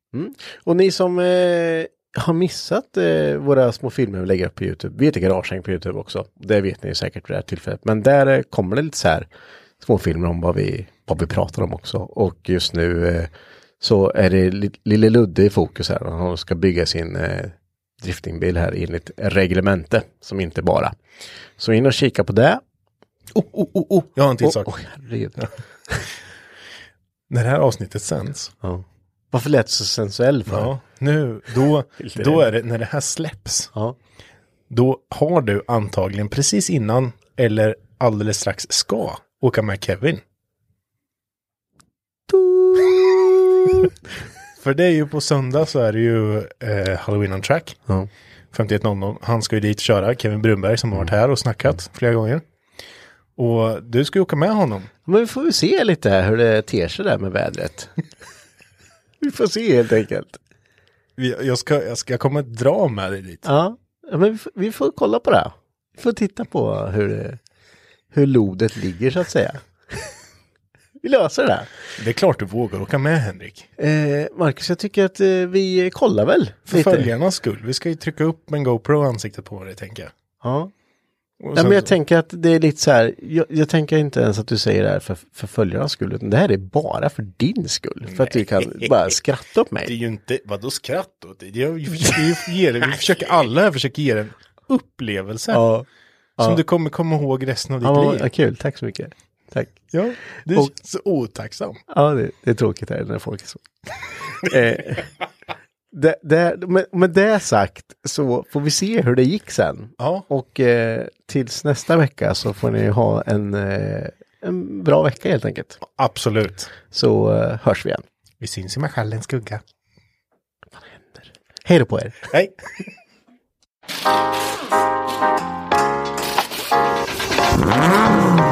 Och ni som eh, har missat eh, våra små filmer vi lägger upp på Youtube. Vi heter Garagehäng på Youtube också. Det vet ni säkert vid det här tillfället. Men där eh, kommer det lite så här små filmer om vad vi, vad vi pratar om också. Och just nu så är det li- lille Ludde i fokus här. Han ska bygga sin driftingbil här enligt reglemente som inte bara. Så in och kika på det. Oh, oh, oh, oh. Jag har en till sak. Oj, herregud. När det här avsnittet sänds. Ja. Varför lät det så sensuell för? Ja, nu, då, då är det, när det här släpps. Ja. Då har du antagligen precis innan eller alldeles strax ska åka med Kevin. För det är ju på söndag så är det ju eh, Halloween on track. Ja. 51.00. Han ska ju dit köra, Kevin Brunberg som har varit här och snackat flera gånger. Och du ska ju åka med honom. Men vi får väl se lite här hur det ter sig där med vädret. vi får se helt enkelt. Jag ska, jag ska komma dra med dig dit. Ja, men vi får, vi får kolla på det. Vi får titta på hur, det, hur lodet ligger så att säga. vi löser det. Det är klart du vågar åka med Henrik. Eh, Marcus, jag tycker att eh, vi kollar väl För lite. följarnas skull. Vi ska ju trycka upp en GoPro ansiktet på dig tänker jag. Ja. Ja, sen men jag tänker att det är lite så här, jag, jag tänker inte ens att du säger det här för, för följarnas skull, utan det här är bara för din skull. För att du kan bara skratta åt Det är mig. ju inte, vadå skratt åt det? Jag vi försöker ge det, vi försöker alla här försöker ge en upplevelse. Ja, Som ja. du kommer komma ihåg resten av ditt ja, liv. ja, kul, tack så mycket. Tack. Ja, du Och- så otacksam. Ja, det, det är tråkigt här när folk är så. eh, det, det, med, med det sagt så får vi se hur det gick sen. Ja, Och eh, tills nästa vecka så får ni ha en, eh, en bra vecka helt enkelt. absolut. Så eh, hörs vi igen. Vi syns i Marschallens skugga. Hej då på er! Hej!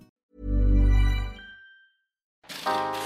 Thank you